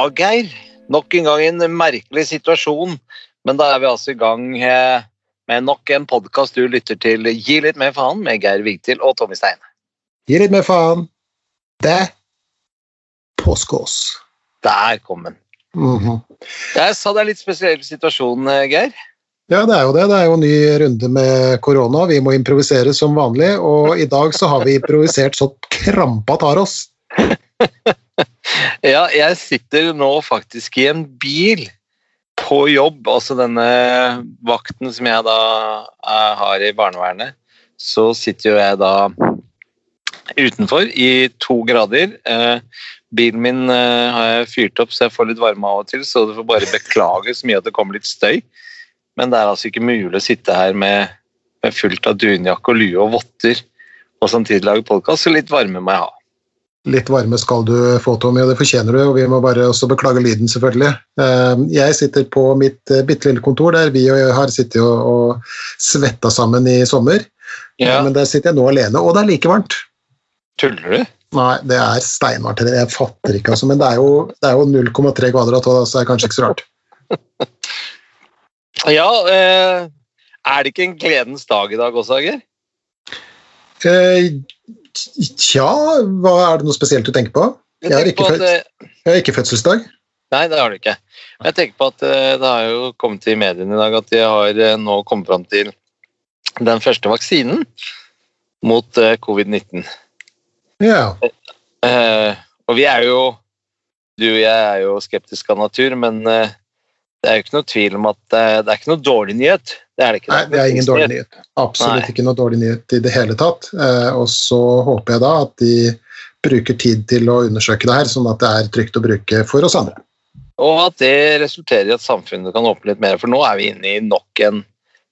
Ja, Geir. Nok en gang en merkelig situasjon. Men da er vi altså i gang eh, med nok en podkast du lytter til. Gi litt mer faen med Geir Vigtil og Tommy Stein. Gi litt mer faen. Det påskås. Der kom den. Mhm. Jeg sa det er litt spesiell situasjon, eh, Geir. Ja, det er jo det. Det er jo en ny runde med korona. Vi må improvisere som vanlig, og i dag så har vi improvisert så krampa tar oss. Ja, jeg sitter nå faktisk i en bil på jobb, altså denne vakten som jeg da eh, har i barnevernet. Så sitter jo jeg da utenfor i to grader. Eh, bilen min eh, har jeg fyrt opp så jeg får litt varme av og til, så du får bare beklage så mye at det kommer litt støy. Men det er altså ikke mulig å sitte her med, med fullt av dunjakke og lue og votter og samtidig lage podkast, så litt varme må jeg ha. Litt varme skal du få, Tommy, og det fortjener du. Og vi må bare også beklage lyden, selvfølgelig. Eh, Jeg sitter på mitt eh, bitte lille kontor der vi har sittet og, svetta sammen i sommer. Ja. Men der sitter jeg nå alene, og det er like varmt. Tuller du? Nei, det er steinvarmt. Jeg fatter ikke, altså. Men det er jo, er jo 0,3 kvadrat, og så er det kanskje ikke så rart. Ja, eh, er det ikke en gledens dag i dag også, Ager? Eh, Tja, hva er det noe spesielt du tenker på? Jeg har ikke, har ikke fødselsdag. Nei, det har du ikke. Men jeg tenker på at eh, det har jo kommet i mediene i dag at de har eh, nå kommet fram til den første vaksinen mot eh, covid-19. Ja. Og vi er jo Du og jeg er jo skeptiske av natur, men det er jo ikke noe tvil om at eh, det er ikke noe dårlig nyhet. Det er det ikke. Nei, det er ingen dårlig nyhet. Absolutt Nei. ikke noe dårlig nyhet i det hele tatt. Eh, og så håper jeg da at de bruker tid til å undersøke det her, sånn at det er trygt å bruke for oss andre. Og at det resulterer i at samfunnet kan åpne litt mer, for nå er vi inne i nok en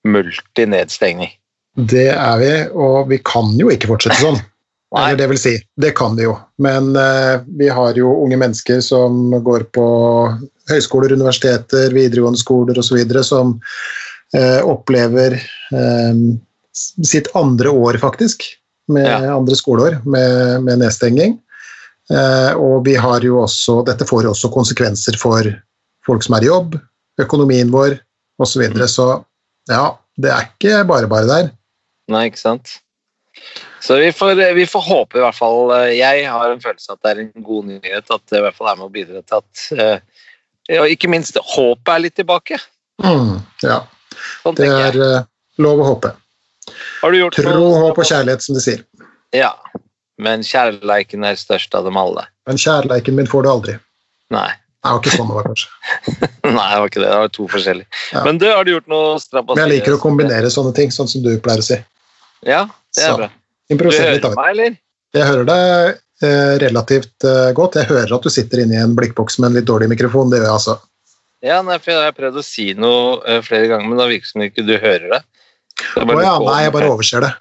multinedstengning. Det er vi, og vi kan jo ikke fortsette sånn. Nei. Det vil si, det kan de jo. Men eh, vi har jo unge mennesker som går på høyskoler, universiteter, videregående skoler osv. som eh, opplever eh, sitt andre år, faktisk, med Ja. andre skoleår med, med nedstenging. Eh, og vi har jo også, dette får jo også konsekvenser for folk som er i jobb, økonomien vår osv. Så, videre. så ja, det er ikke bare bare der. Nei, ikke sant? Så vi får, vi får håpe i hvert fall eh, Jeg har en følelse at det er en god nyhet at det i hvert fall er med å bidra til at eh, Og ikke minst håpet er litt tilbake. Mm, ja, Sånn det er eh, lov å håpe. Har du gjort Tro, håp og kjærlighet, som de sier. Ja. Men kjærleiken er størst av dem alle. Men kjærleiken min får du aldri. Nei. Det var ikke sånn det var, kanskje. Nei, det var ikke det. Det var to forskjellige. Ja. Men du, har du gjort noe strabasiøst? Men jeg liker å kombinere sånne ting, sånn som du pleier å si. Ja, det er Så, bra. Du Improviser litt. hører meg, eller? Jeg hører deg eh, relativt eh, godt. Jeg hører at du sitter inne i en blikkboks med en litt dårlig mikrofon. Det gjør jeg altså. Ja, nei, for jeg har prøvd å si noe eh, flere ganger, men da virker det som ikke du hører det. Å oh, ja, nei, jeg bare overser det.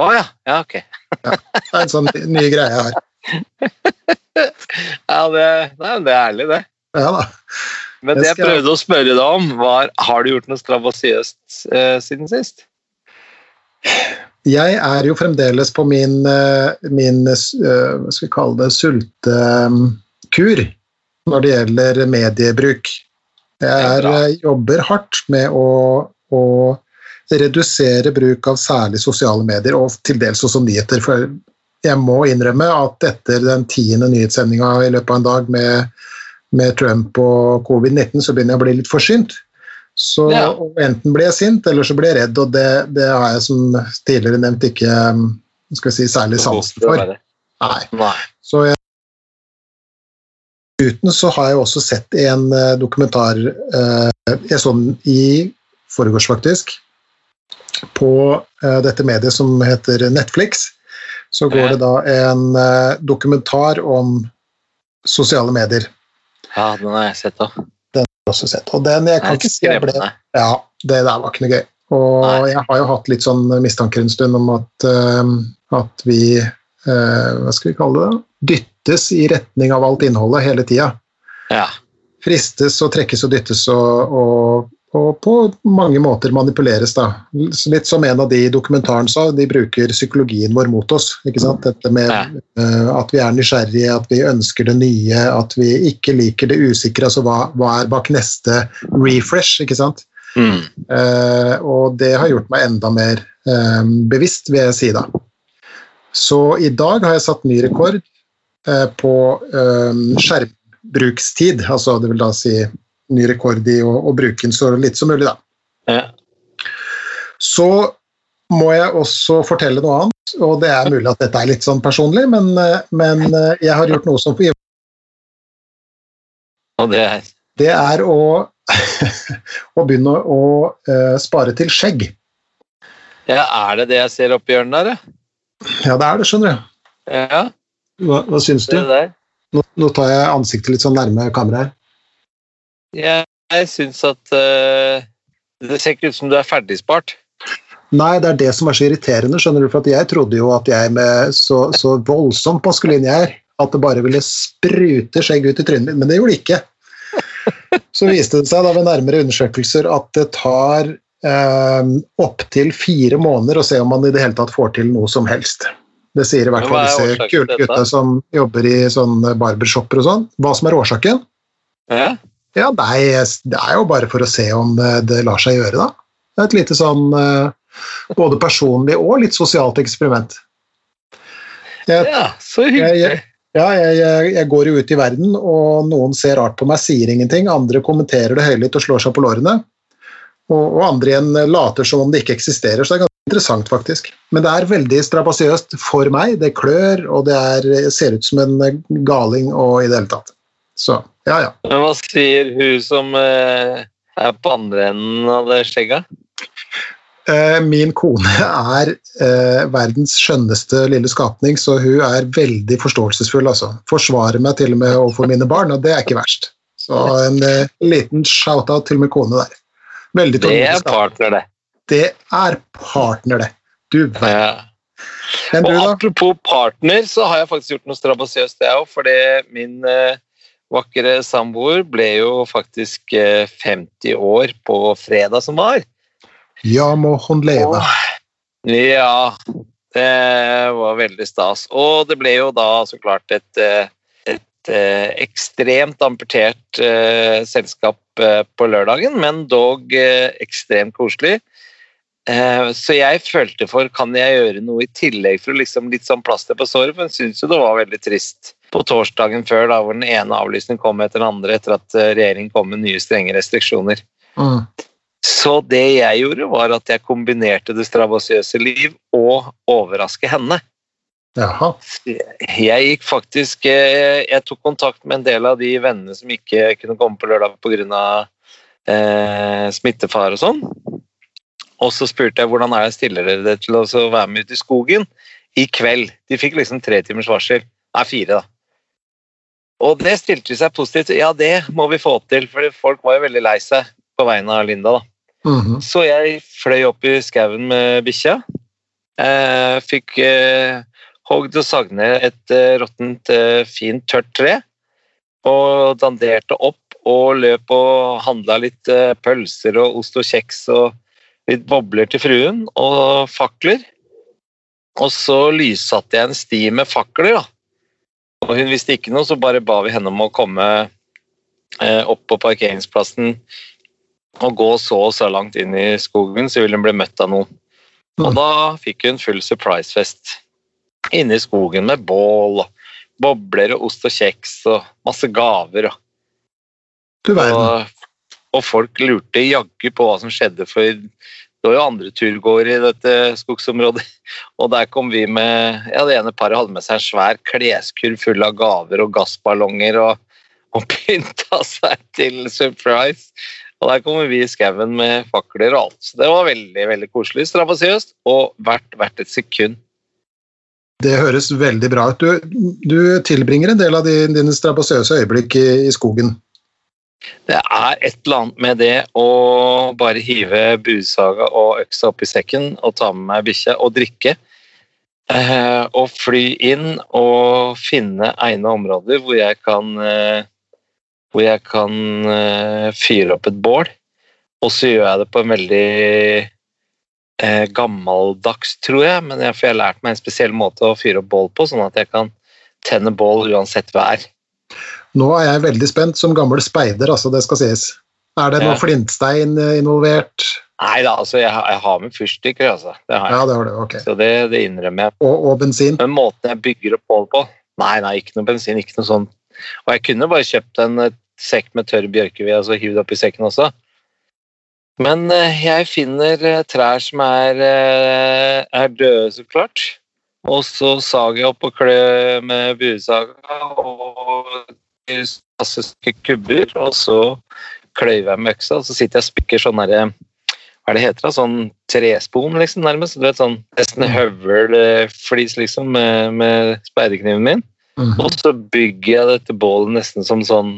Å ja. ja, ok. Det er en sånn ny greie jeg har. Ja, det, nei, det er ærlig, det. Ja da. Men Det jeg- prøvde å spørre deg om, var har du gjort noe strabasiøst eh, siden sist? Jeg er jo fremdeles på min, eh, min eh, hva skal vi kalle det, sultekur når det gjelder mediebruk. Jeg er er, eh, jobber hardt med å, å redusere bruk av særlig sosiale medier, og til dels også nyheter. For jeg må innrømme at etter den tiende nyhetssendinga i løpet av en dag med, med Trump og covid-19, så begynner jeg å bli litt forsynt. Så Ja. og enten blir jeg sint, eller så blir jeg redd, og det, det har jeg som tidligere nevnt ikke um, skal si, særlig sansen for. Nei. Så jeg, uten så har jeg også sett en eh, dokumentar eh, Jeg så den i forgårs, faktisk, på eh, dette mediet som heter Netflix. Så går det da en eh, dokumentar om sosiale medier. Ja, den har jeg sett òg. Også sett. Og den, jeg kan ikke si ble Ja, det der var ikke noe gøy. Og Nei. jeg har jo hatt litt sånn mistanker en stund om at, uh, at vi uh, Hva skal vi kalle det? Dyttes i retning av alt innholdet hele tida. Ja. Fristes og trekkes og dyttes og, og, og på mange måter manipuleres. da. Litt som en av de dokumentaren sa, de bruker psykologien vår mot oss. ikke sant? Dette med eh, at vi er nysgjerrige, at vi ønsker det nye, at vi ikke liker det usikre. altså Hva, hva er bak neste refresh? ikke sant? Mm. Uh, og det har gjort meg enda mer eh, bevisst, vil jeg si da. Så i dag har jeg satt ny rekord på skjermbrukstid. Altså det vil da si ny rekord i å, å bruke den så litt som mulig, da. Ja. Så må jeg også fortelle noe annet, og det er mulig at dette er litt sånn personlig, men, eh, men eh, jeg har gjort noe som Og det er Det er å, å begynne å uh, spare til skjegg. Ja, er det det jeg ser oppi hjørnet der, ja? Ja, det er det, skjønner du. Ja, Hva, hva syns du? Nå, nå tar jeg ansiktet litt sånn nærme kameraet her. Jeg, jeg syns at uh, Det ser ikke ut som du er ferdigspart. Nei, det er det som er så irriterende, skjønner du, for at jeg trodde jo at jeg med så, så voldsomt maskulin jeg er, at det bare ville sprute skjegg ut i trynet mitt, men det gjorde det ikke. Så viste det seg da ved nærmere undersøkelser at det tar eh, opptil fire måneder å se om man i det hele tatt får til noe som helst. Det sier i hvert fall disse kule gutta som jobber i sånn barbershopper og sånn. Hva som er årsaken? Ja? Ja, nei, det er jo bare for å se om eh, det lar seg gjøre, da. Det er et lite sånn eh, både personlig og litt sosialt eksperiment. Jeg, ja, så hyggelig. jeg, ja, jeg, jeg, jeg går jo ut i verden, og noen ser rart på meg, sier ingenting. Andre kommenterer det høylytt og slår seg på lårene. Og, og andre igjen later som om det ikke eksisterer. Så det er ganske interessant, faktisk. Men det er veldig strabasiøst for meg. Det klør, og det er, ser ut som en galing og i det hele tatt. Så ja, ja. Men hva sier hun som eh, er på andre enden av det skjegget? Eh, Min kone er eh, verdens skjønneste lille skapning, så hun er veldig forståelsesfull. Altså. Forsvarer meg til og med overfor mine barn, og det er ikke verst. Så en liten shout-out til min kone der. Veldig Det er partner, det. Det er partner, det. Du vet. Ja. Du, Og apropos partner, så har jeg faktisk gjort noe strabasiøst, jeg òg. Fordi min eh, vakre samboer ble jo faktisk eh, 50 år på fredag som var. Ja, må hun leve. Ja, det var veldig stas. Og det ble jo da så klart et, eh, et eh, ekstremt amputert eh, selskap eh, på lørdagen, men dog eh, ekstremt koselig. Eh, Så jeg følte for kan jeg gjøre noe i tillegg for liksom litt sånn plaster på såret, jeg syns jo det var veldig trist på torsdagen før, da, hvor den ene avlysningen kom etter den andre etter at eh, regjeringen kom med nye strenge restriksjoner. Mm. Så det jeg gjorde, var at jeg kombinerte det strabasiøse liv og overraske henne. Jaha. Jeg gikk faktisk eh, Jeg tok kontakt med en del av de vennene som ikke kunne komme på lørdag pga. Eh, smittefare og sånn. Og så spurte jeg hvordan er det stiller dere til å være med ut i skogen i kveld. De fikk liksom tre timers varsel. Nei, fire, da. Og det stilte de seg positivt. Ja, det må vi få til, for folk var jo veldig lei seg på vegne av Linda. da. Mhm. Så jeg fløy opp i skauen med bikkja. Eh, fikk eh, hogd og sagd ned et eh, råttent, eh, fint, tørt tre. Og danderte opp og løp og handla litt eh, pølser og ost og kjeks og litt bobler til fruen og fakler. Og så lyssatte jeg en sti med fakler, da. Og hun visste ikke noe, så bare ba vi henne om å komme eh, opp på parkeringsplassen og gå så og så langt inn i skogen, så ville hun bli møtt av noen. Og da fikk hun full surprise-fest inne i skogen med bål og bobler og ost og kjeks og masse gaver. Du verden. Og, folk lurte jaggu på hva som skjedde, for det var jo andre turgåere i dette skogsområdet. Og der kom vi med Ja, det ene paret hadde med seg en svær kleskurv full av gaver og gassballonger og, og pynta seg til surprise. Og der kommer vi i skauen med fakler og alt. Så det var veldig veldig koselig, strabasiøst og verdt hvert et sekund. Det høres veldig bra ut. Du, du tilbringer en del av dine strabasiøse øyeblikk i, i skogen. Det er et eller annet med det å bare hive budsaga og øksa opp i sekken og ta med meg bikkja og drikke. Eh, og fly inn og finne egne områder hvor jeg kan eh, hvor jeg kan eh, fyre opp et bål Og så gjør jeg det på en veldig eh, gammeldags, tror jeg, men jeg, for jeg har lært meg en spesiell måte å fyre opp bål på, sånn at jeg kan tenne bål uansett vær. Nå er jeg veldig spent som gammel speider, altså, det skal sies. Er det noe Ja. flintstein eh, involvert? Nei da, altså, jeg, har- jeg har med fyrstikker, altså. Det har jeg. Ja, det har du, ok. Så det, det innrømmer jeg. Og, og bensin? Men måten jeg bygger opp bålet på Nei, nei, ikke noe bensin, ikke noe sånt. Og jeg kunne bare kjøpt en eh, sekk med tørr bjørkeved og altså, hivd oppi sekken også. Men eh, jeg finner trær som er, er døde, så klart. Og så sager jeg opp og klør med buesaga og stykker kubber. Og så kløyver jeg med øksa, og så sitter jeg og spikker sånn herre hva er det heter da? Sånn trespon, liksom, nærmest. Du vet, sånn nesten høvelflis, liksom, med, med speiderkniven min. Mhm. Og så bygger jeg dette bålet nesten som sånn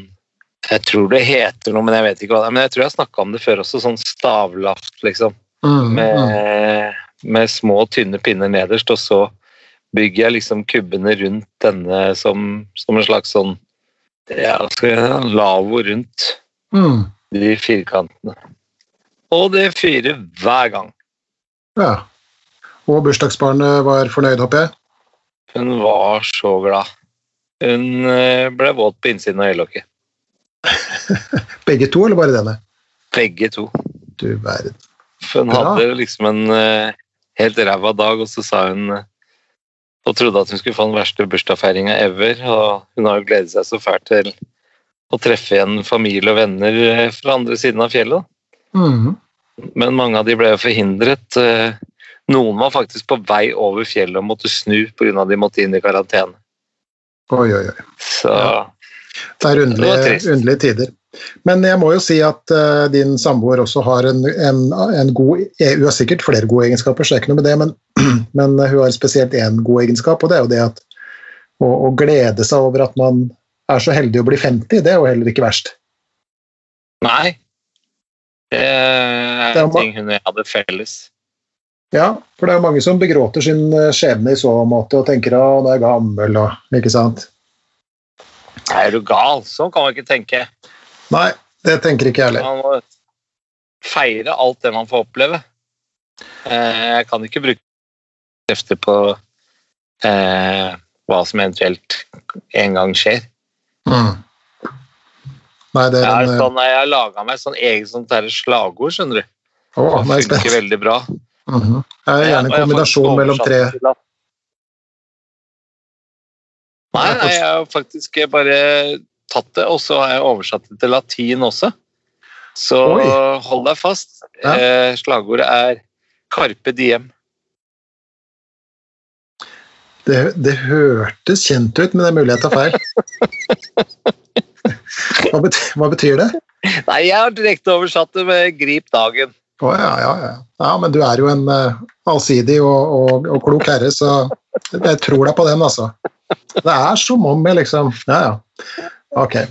Jeg tror det heter noe, men jeg vet ikke hva det er. Men jeg tror jeg snakka om det før også, sånn stavlaft, liksom. Mm -hmm. Med, med små, tynne pinner nederst, og så bygger jeg liksom kubbene rundt denne som, som en slags sånn ja, skal si, lavvo rundt mm. de firkantene. Og det fyrer hver gang. Ja. Og bursdagsbarnet var fornøyd, håper jeg? Hun var så glad. Hun eh, ble våt på innsiden av øyelokket. Begge to, eller bare denne? Begge to. Du verden. For hun hadde liksom en eh, helt ræva dag, og så sa hun eh, Og trodde at hun skulle få den verste bursdagsfeiringa ever. Og hun har jo gledet seg så fælt til å treffe igjen familie og venner eh, fra andre siden av fjellet. Mhm. Men mange av de ble jo forhindret. eh, Noen var faktisk på vei over fjellet og måtte snu pga. de måtte inn i karantene. Oi, oi, oi. Så Ja. Det er underlige, underlige tider. Men jeg må jo si at uh, din samboer også har en, en, en god eh, Hun har sikkert flere gode egenskaper, så det er ikke noe med det, men, men hun har spesielt én god egenskap, og det er jo det at å, å glede seg over at man er så heldig å bli 50, det er jo heller ikke verst. nei. Det er en ting hun og jeg hadde felles. Ja, for det er mange som begråter sin eh, skjebne i så måte og tenker at nå er jeg gammel og Ikke sant? Er du gal? Sånn kan man ikke tenke. Nei, det tenker ikke jeg heller. Man må feire alt det man får oppleve. Eh, Jeg kan ikke bruke krefter på eh, hva som eventuelt en gang skjer. Mm. Nei, det Jeg, er en eh, sånn, jeg har laga meg sånn eget sånt der slagord, skjønner du. Å, Det er funker veldig bra. Mhm. Det er gjerne en jeg kombinasjon mellom tre Nei, nei, jeg har faktisk bare tatt det, og så har jeg oversatt det til latin også. Så Oi. hold deg fast. Ja. Eh, slagordet er 'Carpe diem'. Det, det hørtes kjent ut, men det er mulig jeg tar feil. Hva betyr, hva betyr det? Nei, jeg har direkte oversatt det med 'grip dagen'. Å ja, ja, ja. ja, men du er jo en uh, allsidig og, og, og klok herre, så jeg tror deg på den, altså. Det er som om jeg liksom Ja, ja. Ok.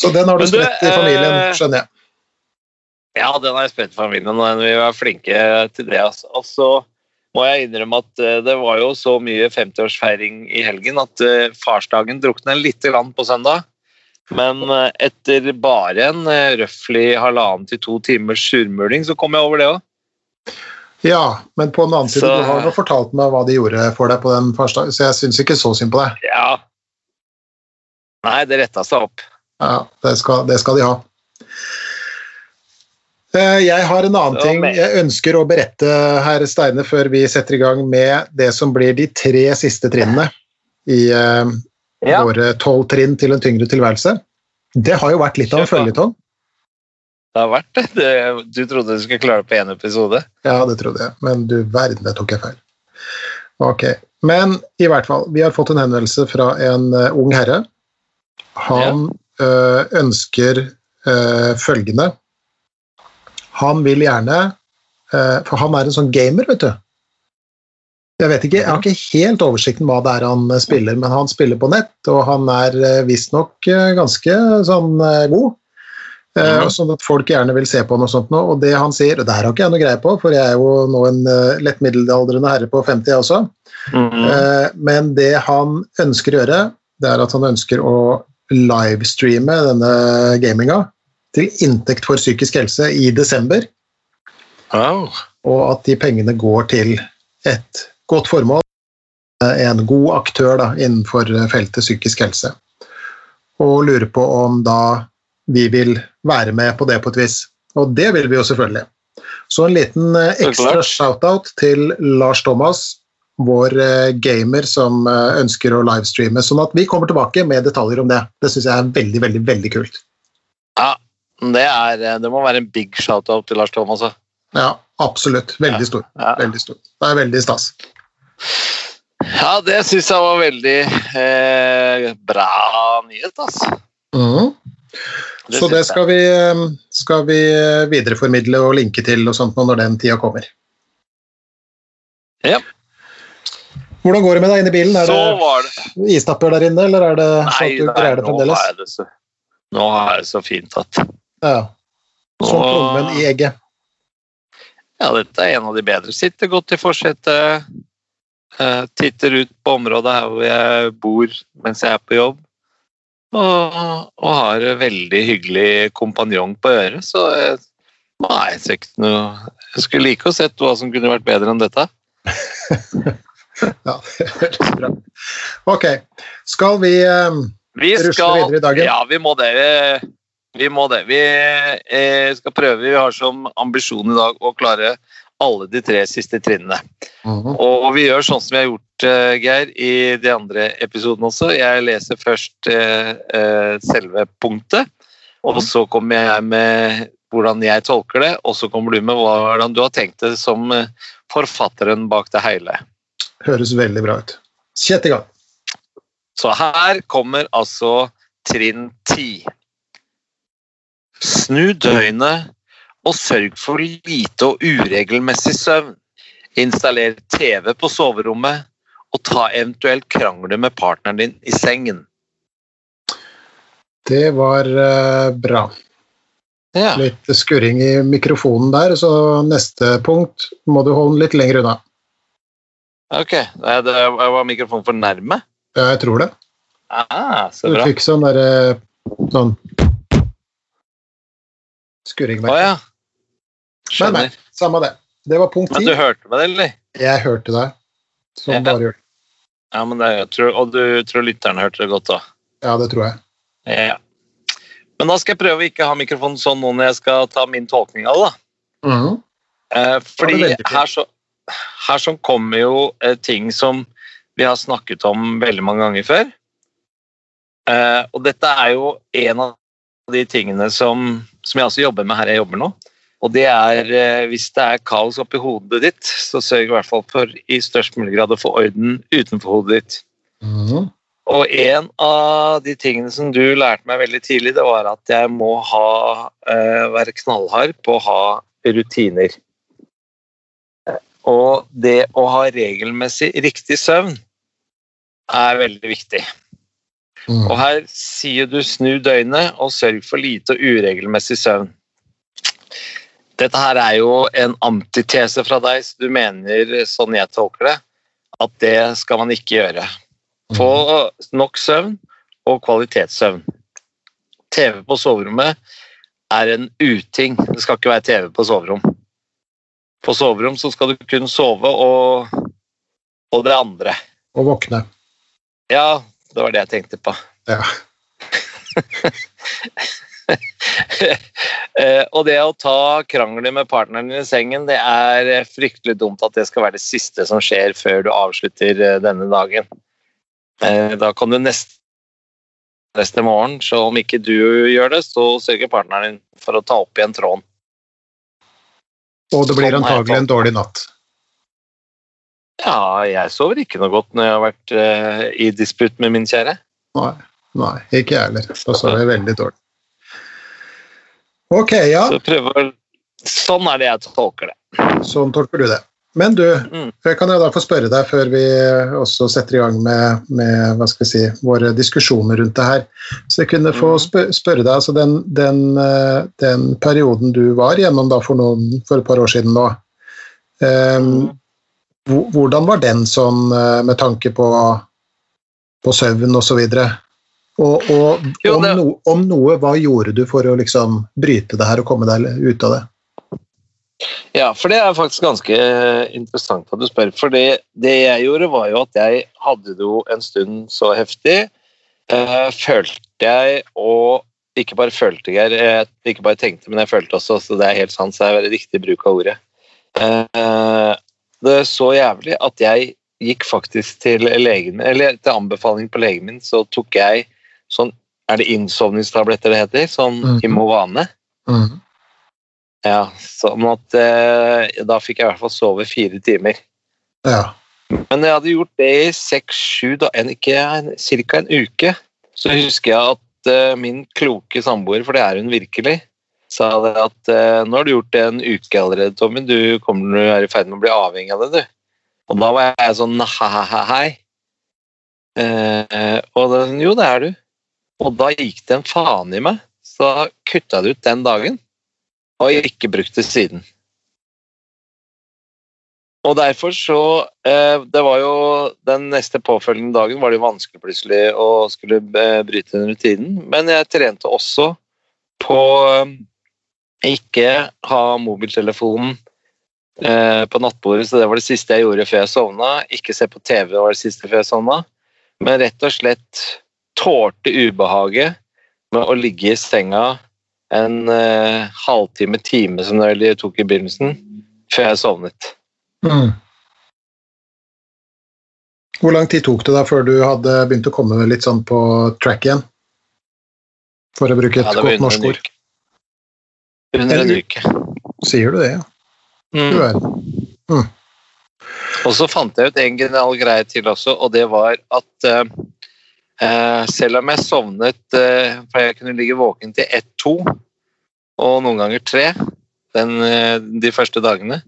Så den har du du, spredt i familien, eh, skjønner jeg. ja, den har jeg spredt i familien, og vi var flinke til det. Altså. Og så må jeg innrømme at eh, det var jo så mye 50-årsfeiring i helgen at eh, farsdagen drukna lite grann på søndag. Men etter bare en røftlig halvannen til to timers surmuling, så kom jeg over det òg. Ja, men på den annen side, du har jo fortalt meg hva de gjorde for deg på den første så jeg syns ikke så synd på deg. Ja. Nei, det retta seg opp. Ja, det skal, det skal de ha. Eh, Jeg har en annen ting jeg ønsker å berette, herr Steine, før vi setter i gang med det som blir de tre siste trinnene i uh, Ja. våre tolv trinn til en tyngre tilværelse. Det har jo vært litt av en føljetong. Det har vært det. Du trodde du skulle klare det på én episode? Ja, det trodde jeg, men du verden, det tok jeg feil. Ok, Men i hvert fall, vi har fått en henvendelse fra en uh, ung herre. Han eh, ønsker ø, følgende Han vil gjerne ø, For han er en sånn gamer, vet du. Jeg vet ikke, jeg har ikke helt oversikten hva det er han eh, spiller, men han spiller på nett, og han er eh, visstnok eh, ganske sånn eh, god. Mhm. Sånn at folk gjerne vil se på noe sånt nå. Og det han sier, og det her har ikke jeg noe greie på, for jeg er jo nå en eh, lett middelaldrende herre på 50 jeg også, Mhm. Eh, men det han ønsker å gjøre, det er at han ønsker å livestreame denne gaminga til inntekt for psykisk helse i desember. Oh. Og at de pengene går til et godt formål. En god aktør da, innenfor feltet psykisk helse. Og lurer på om da vi vil være med på det på et vis. Og det vil vi jo selvfølgelig. Så en liten eh, ekstra shout-out til Lars Thomas, vår eh, gamer som eh, ønsker å livestreame. Sånn at vi kommer tilbake med detaljer om det. Det syns jeg er veldig, veldig, veldig kult. Ja, det, er, det må være en big shout-out til Lars Thomas. Ja, absolutt. Veldig stor. Ja. Veldig stor. Det er veldig stas. Ja, det syns jeg var veldig eh, bra nyhet, altså. Mm. Det så det skal vi, skal vi, videreformidle og linke til og sånt når den tida kommer. Ja. Hvordan går det med deg inne i bilen? Er det, det istapper der inne, eller er det sånn at du greier det fremdeles? Nå er det så, nå er det så fint at Ja. Som plommen i egget. Ja, dette er en av de bedre. Sitter godt i forsetet. Uh, titter ut på området her hvor jeg bor mens jeg er på jobb. Og, og har en veldig hyggelig kompanjong på øret, så jeg, nei, jeg, noe, jeg skulle like å sett hva som kunne vært bedre enn dette. ja, det høres bra Ok. Skal vi, um, vi skal, rusle videre i dagen? Ja, vi må det. Vi må det. Vi eh, skal prøve. Vi har som ambisjon i dag å klare alle de tre siste trinnene. Mm -hmm. Og vi gjør sånn som vi har gjort, uh, Geir, i de andre episodene også. Jeg leser først uh, uh, selve punktet, og mhm. så kommer jeg med hvordan jeg tolker det, og så kommer du med hvordan du har tenkt det som forfatteren bak det hele. Høres veldig bra ut. Sett i gang. Så her kommer altså trinn ti. Snu døgnet og sørg for lite og uregelmessig søvn. Installer TV på soverommet, og ta eventuelt krangler med partneren din i sengen. Det var uh, bra. Ja. Litt skurring i mikrofonen der, så neste punkt må du holde litt lenger unna. Ok. Det var mikrofonen for nærme? Ja, jeg tror det. Ah, så bra. Du fikk sånn derre sånn skurring. Å oh, ja. Skjønner. Men, men, samme det. Det var punkt ti. Men du hørte meg, eller? Jeg hørte deg. Som ja. bare gjør Ja, men det, tror, og du tror lytterne hørte det godt da? Ja, det tror jeg. Ja. Men da skal jeg prøve å ikke ha mikrofonen sånn nå når jeg skal ta min tolkning av det. Mm. Eh, fordi her så, her så kommer jo eh, ting som vi har snakket om veldig mange ganger før. Eh, og dette er jo en av de tingene som, som jeg også jobber med her jeg jobber nå. Og det er eh, hvis det er kaos oppi hodet ditt, så sørg i hvert fall for i størst mulig grad å få orden utenfor hodet ditt. Mm. Og en av de tingene som du lærte meg veldig tidlig, det var at jeg må ha, uh, være knallhard på å ha rutiner. Og det å ha regelmessig riktig søvn er veldig viktig. Mm. Og her sier du snu døgnet og sørg for lite og uregelmessig søvn. Dette her er jo en antitese fra deg, så du mener, sånn jeg tolker det, at det skal man ikke gjøre. Få nok søvn og kvalitetssøvn. TV på soverommet er en uting. Det skal ikke være TV på soverom. På soverom så skal du kun sove og, og det andre. Og våkne. Ja, det var det jeg tenkte på. Ja. Eh, og det å ta krangler med partneren i sengen, det er fryktelig dumt at det skal være det siste som skjer før du avslutter eh, denne dagen. Eh, da kan du neste, neste morgen, så om ikke du gjør det, så sørger partneren din for å ta opp igjen tråden. Og det blir sånn antagelig en dårlig natt. Ja, jeg sover ikke noe godt når jeg har vært uh, i disputt med min kjære. Nei, nei ikke jeg heller. Da sover jeg veldig dårlig. Ok, ja. Så prøver, sånn er det jeg tolker det. Sånn tolker du det. Men du, mm. kan jeg da få spørre deg før vi også setter i gang med, med hva skal vi si, våre diskusjoner rundt det her. Så jeg kunne få mm. spørre deg, altså den, den, eh, den, perioden du var gjennom da for, noen, for et par år siden nå, um, hvordan var den sånn eh, med tanke på, på søvn osv.? Og, og Jo, om, no, om noe, hva gjorde du for å liksom bryte det her og komme deg ut av det? Ja, for det er faktisk ganske interessant at du spør. For det, det jeg gjorde, var jo at jeg hadde det jo en stund så heftig. Eh, følte jeg, og ikke bare følte jeg, jeg ikke bare tenkte, men jeg følte også, så det er helt sant, så det er veldig riktig bruk av ordet. Eh, det er så jævlig at jeg gikk faktisk til legen min, eller til anbefaling på legen min, så tok jeg sånn, er det innsovningstabletter det heter? Sånn mm. Imovane. Mm. Ja, sånn at eh, da fikk jeg i hvert fall sove fire timer. Ja. Men jeg hadde gjort det i seks-sju ca. en uke. Så husker jeg at eh, min kloke samboer, for det er hun virkelig, sa det at eh, nå har du gjort det en uke allerede, Tommy, du kommer du er i ferd med å bli avhengig av det, du. Og da var jeg sånn nei, hei. Eh, og den, jo, det er du. Og da gikk det en faen i meg. Så kutta jeg det ut den dagen, og jeg ikke brukt det siden. Og derfor så eh, Det var jo den neste påfølgende dagen var det jo vanskelig plutselig å skulle eh, bryte den rutinen, men jeg trente også på eh, ikke ha mobiltelefonen på nattbordet, så det var det siste jeg gjorde før jeg sovna. Ikke se på TV var det siste før jeg sovna, men rett og slett tålte ubehaget med å ligge i senga en eh, halvtime, time, som det tok i begynnelsen, før jeg sovnet. Mm. Hvor lang tid tok det da før du hadde begynt å komme litt sånn på track igjen? For å bruke et Ja, godt norsk ord. Under en uke. Sier du det, ja? Du Mm. verden. Og så fant jeg ut en genial greie til også, og det var at eh, selv om jeg sovnet eh, For jeg kunne ligge våken til ett-to, og noen ganger tre, den, eh, de første dagene,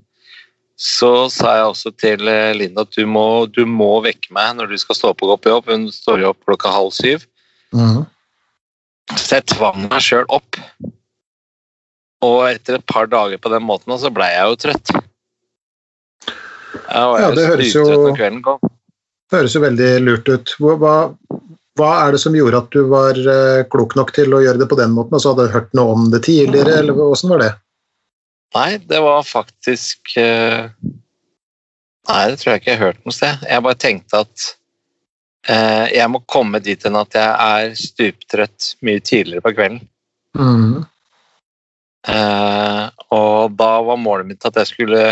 så sa jeg også til eh, Linda at du må, du må vekke meg når du skal stå opp og gå på jobb. Hun står jo opp klokka halv syv. Mm. Så jeg tvang meg sjøl opp. Og etter et par dager på den måten, så blei jeg jo trøtt. Jeg var Ja, det høres jo-. Det høres jo veldig lurt ut. Hva, hva, er det som gjorde at du var eh, klok nok til å gjøre det på den måten? Altså, hadde du hørt noe om det tidligere, eller åssen var det? Nei, det var faktisk eh, Nei, det tror jeg ikke jeg har hørt noe sted. Jeg bare tenkte at eh, jeg må komme dit hen at jeg er stuptrøtt mye tidligere på kvelden. Mhm. Eh, og da var målet mitt at jeg skulle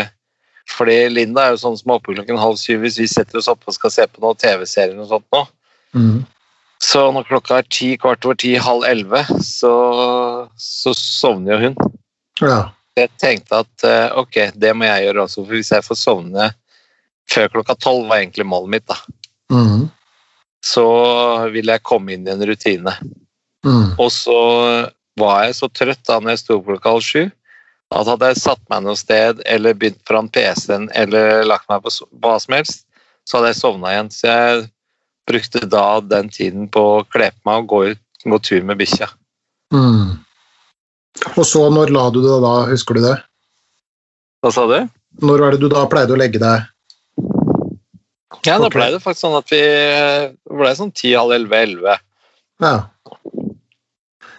Fordi Linda er jo sånn som er oppe klokken halv syv hvis vi setter oss opp og skal se på noen TV-serier og sånt nå. Mhm. Så når klokka er ti, kvart over ti, halv elleve, så, så sovner jo hun. Ja. Jeg tenkte at eh, ok, det må jeg gjøre også, for hvis jeg får sovne før klokka tolv, var egentlig målet mitt, da. Mm. Så vil jeg komme inn i en rutine. Mm. Og så var jeg så trøtt da når jeg sto opp klokka halv sju, at hadde jeg satt meg noe sted eller begynt foran PC-en eller lagt meg på hva som helst, så hadde jeg sovna igjen. Så jeg brukte da den tiden på å kle på meg og gå, ut, gå tur med bikkja. Mm. Og så, når la du det da, husker du det? Hva sa du? Når var det du da pleide å legge deg? Ja, da pleide ble det faktisk sånn at vi ble sånn ti, halv elleve, elleve. Ja,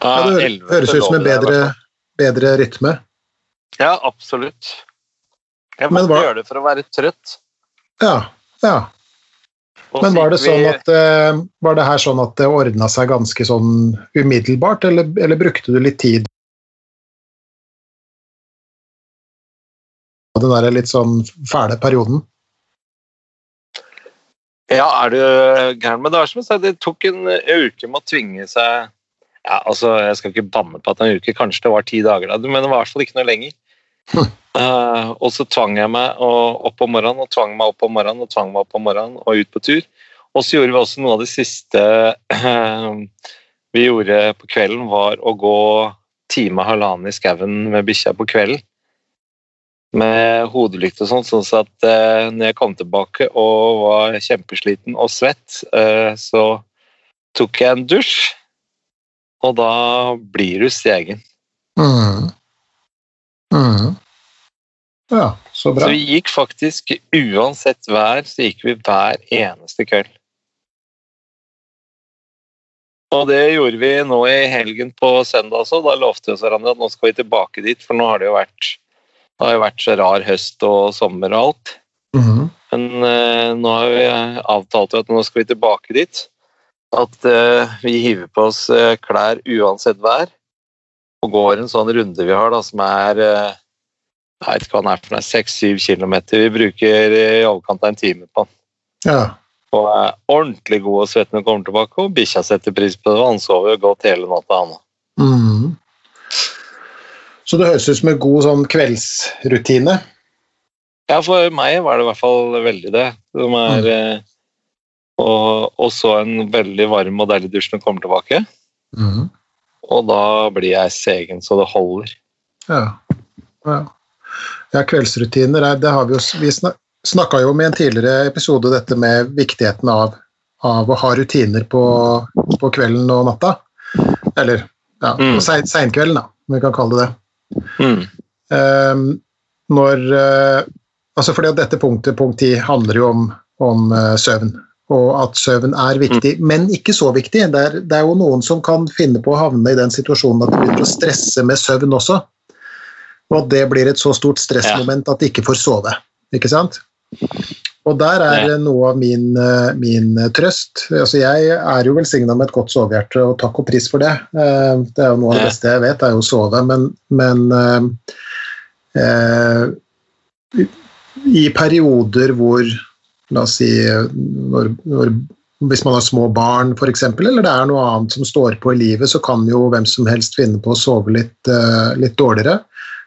ja det høres ut som en bedre, bedre rytme. Ja, absolutt. Jeg Men måtte hva- gjøre det for å være trøtt. Ja, ja. Men var det sånn at eh, Var det her sånn at det ordna seg ganske sånn umiddelbart, eller, eller brukte du litt tid? Den der litt sånn fæle perioden? Ja, er du gæren? Men det som jeg sa, det tok en uke med å tvinge seg ja, altså, Jeg skal ikke banne på at en uke, kanskje det var ti dager, da, men det var i hvert fall ikke noe lenger. Eh, og så tvang jeg meg opp om morgenen, og tvang meg opp om morgenen, og tvang meg opp om morgenen, og ut på tur. Og så gjorde vi også noe av det siste vi gjorde på kvelden, var å gå time halvannen i skauen med bikkja på kvelden. Med hodelykt og sånn, sånn at uh, når jeg kom tilbake og var kjempesliten og svett, så tok jeg en dusj, og da blir du stegen. Mm. Mm. Ja, så bra. Så vi gikk faktisk, uansett vær, så gikk vi hver eneste kveld. Og det gjorde vi nå i helgen på søndag også. Da lovte vi oss hverandre at nå skal vi tilbake dit, for nå har det jo vært, det har jo vært så rar høst og sommer og alt. Mm. Men uh, nå har vi avtalt at nå skal vi tilbake dit. At uh, vi hiver på oss uh, klær uansett vær. Og går en sånn runde vi har da, som er eh, jeg vet ikke hva den er for noe, 6-7 kilometer. Vi bruker i overkant av en time på den. Ja. Og er ordentlig god og svett når kommer tilbake. Og bikkja setter pris på det. og Han sover godt hele natta, han. Mhm. Så det høres ut som en god sånn kveldsrutine. Ja, for meg var det i hvert fall veldig det. Som er, mm. og, og så en veldig varm og deilig dusj når du kommer tilbake. Mhm. Og da blir jeg segen så det holder. Ja. ja. ja kveldsrutiner er, det har vi jo Vi snakka jo om i en tidligere episode dette med viktigheten av, av å ha rutiner på, på kvelden og natta. Eller ja, Mm. seinkvelden, da, om vi kan kalle det det. Mm. Um, når uh, Altså fordi at dette punktet, punkt 10, handler jo om, om uh, søvn. Og at søvn er viktig, men ikke så viktig. Det er, det er jo noen som kan finne på å havne i den situasjonen at de begynner å stresse med søvn også. Og at det blir et så stort stressmoment at de ikke får sove. Ikke sant? Og der er noe av min, eh, min trøst. Altså jeg er jo velsigna med et godt sovehjerte, og takk og pris for det. Eh, Det er jo noe av det beste jeg vet, er jo å sove. Men, men eh, eh, i perioder hvor La oss si når, når, hvis man har små barn f.eks., eller det er noe annet som står på i livet, så kan jo hvem som helst finne på å sove litt, uh, litt dårligere.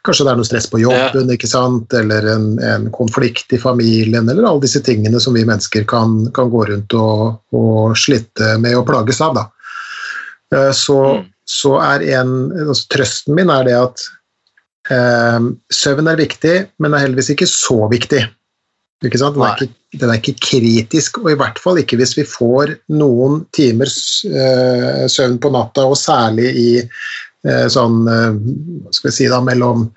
Kanskje det er noe stress på jobben, ikke sant? eller en, en konflikt i familien, eller alle disse tingene som vi mennesker kan, kan gå rundt og, og slitte med og plages av. Da. Eh, Så, Mm. så er en altså, Trøsten min er det at eh, søvn er viktig, men er heldigvis ikke så viktig. Ikke sant? Den, er ikke, den er ikke kritisk, og i hvert fall ikke hvis vi får noen timers eh, søvn på natta, og særlig i eh, sånn eh, hva skal vi si da, mellom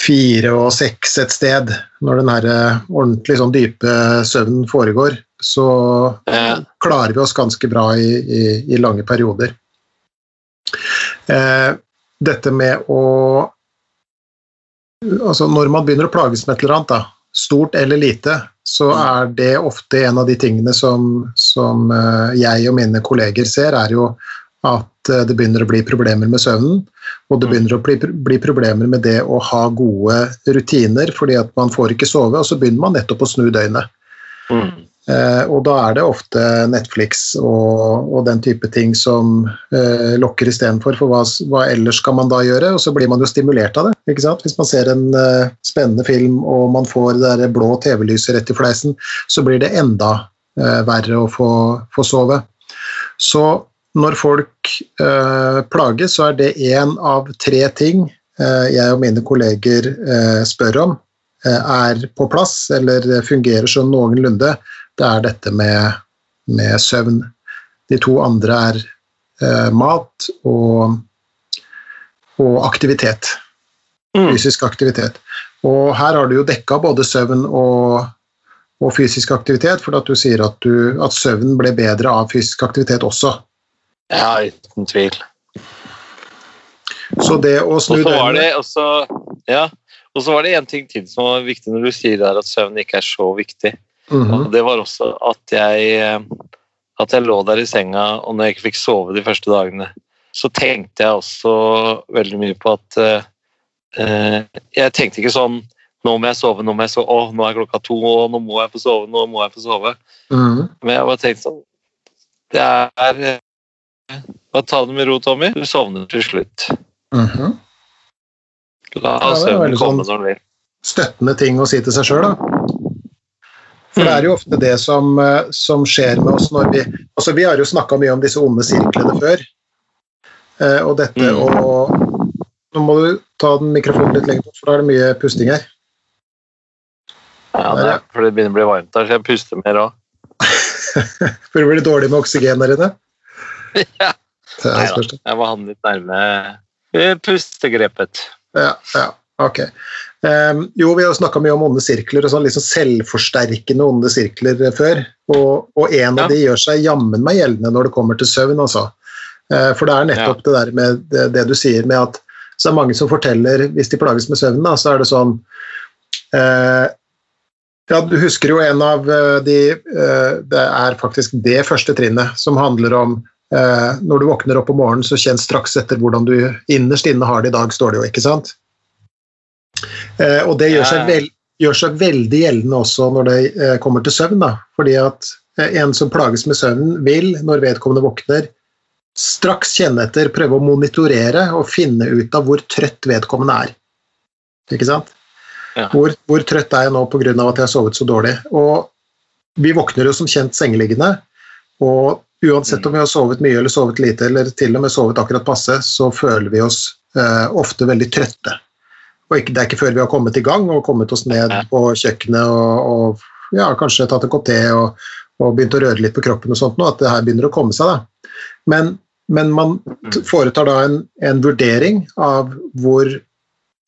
fire og seks et sted, når den her ordentlig sånn dype søvnen foregår, så klarer vi oss ganske bra i, i, i lange perioder. Eh, dette med å Altså når man begynner å plages med et eller annet, da, stort eller lite, så er det ofte en av de tingene som, som eh, jeg og mine kolleger ser, er jo at eh, det begynner å bli problemer med søvnen. Og det begynner å bli, bli problemer med det å ha gode rutiner, fordi at man får ikke sove, og så begynner man nettopp å snu døgnet. Mm. Eh, og da er det ofte Netflix og, og den type ting som eh, lokker istedenfor. For hva, hva ellers skal man da gjøre? Og så blir man jo stimulert av det. ikke sant? Hvis man ser en eh, spennende film og man får det der blå TV-lyset rett i fleisen, så blir det enda eh, verre å få, få sove. Så når folk eh, plages, så er det én av tre ting eh, jeg og mine kolleger eh, spør om er på plass eller fungerer sånn noenlunde det er dette med, med søvn. De to andre er eh, mat og, og aktivitet. Mm. Fysisk aktivitet. Og her har du jo dekka både søvn og, og fysisk aktivitet, for at du sier at, du, at søvnen ble bedre av fysisk aktivitet også. Ja, uten tvil. Så det å snu Ja. Og så var det en ting til som var viktig når du sier at søvn ikke er så viktig. Mhm. Og det var også at jeg eh, at jeg lå der i senga, og når jeg ikke fikk sove de første dagene, så tenkte jeg også veldig mye på at eh, eh, Jeg tenkte ikke sånn Nå må jeg sove, nå må jeg sove, å, nå er klokka to, å, nå må jeg få sove, nå må jeg få sove. Mhm. Men jeg bare tenkte sånn Det er eh, Bare ta det med ro, Tommy. Du sovner til slutt. Mhm. La Ja, søvnen komme sånn- når den vil. støttende ting å si til seg sjøl, da. For det er jo ofte det som, eh, som skjer med oss når vi Altså, vi har jo snakka mye om disse onde sirklene før. Eh, og dette Mm. å Nå må du ta den mikrofonen litt lenger bort, for da er det mye pusting her. Ja, det er fordi det begynner å bli varmt her, så jeg puster mer òg. For det blir dårlig med oksygen der inne. Ja. Det er det Neida. største. Jeg må ha den litt nærme eh, pustegrepet. Ja, ja. Ok. Um, jo, vi har snakka mye om onde sirkler og sånn liksom selvforsterkende onde sirkler før. Og, og en ja. av de gjør seg jammen meg gjeldende når det kommer til søvn, altså. Uh, for det er nettopp ja. det der med det, det, du sier med at så er det mange som forteller, hvis de plages med søvn, da, så er det sånn uh, ja, Du husker jo en av de uh, Det er faktisk det første trinnet som handler om når du våkner opp om morgenen, så kjenn straks etter hvordan du innerst inne har det i dag, står det jo, ikke sant? Eh, og det gjør seg, vel, gjør seg, veldig gjeldende også når det eh, kommer til søvn. Da. Fordi at eh, en som plages med søvnen, vil, når vedkommende våkner, straks kjenne etter, prøve å monitorere og finne ut av hvor trøtt vedkommende er. Ikke sant? Ja. Hvor, hvor, trøtt er jeg nå pga. at jeg har sovet så dårlig? Og vi våkner jo som kjent sengeliggende, og uansett om vi har sovet mye eller sovet lite, eller til og med sovet akkurat passe, så føler vi oss eh, ofte veldig trøtte. Og ikke, det er ikke før vi har kommet i gang og kommet oss ned på kjøkkenet og, og ja, kanskje tatt en kopp te og, og, begynt å røre litt på kroppen og sånt nå, at det her begynner å komme seg. da. Men, men man foretar da en, en, vurdering av hvor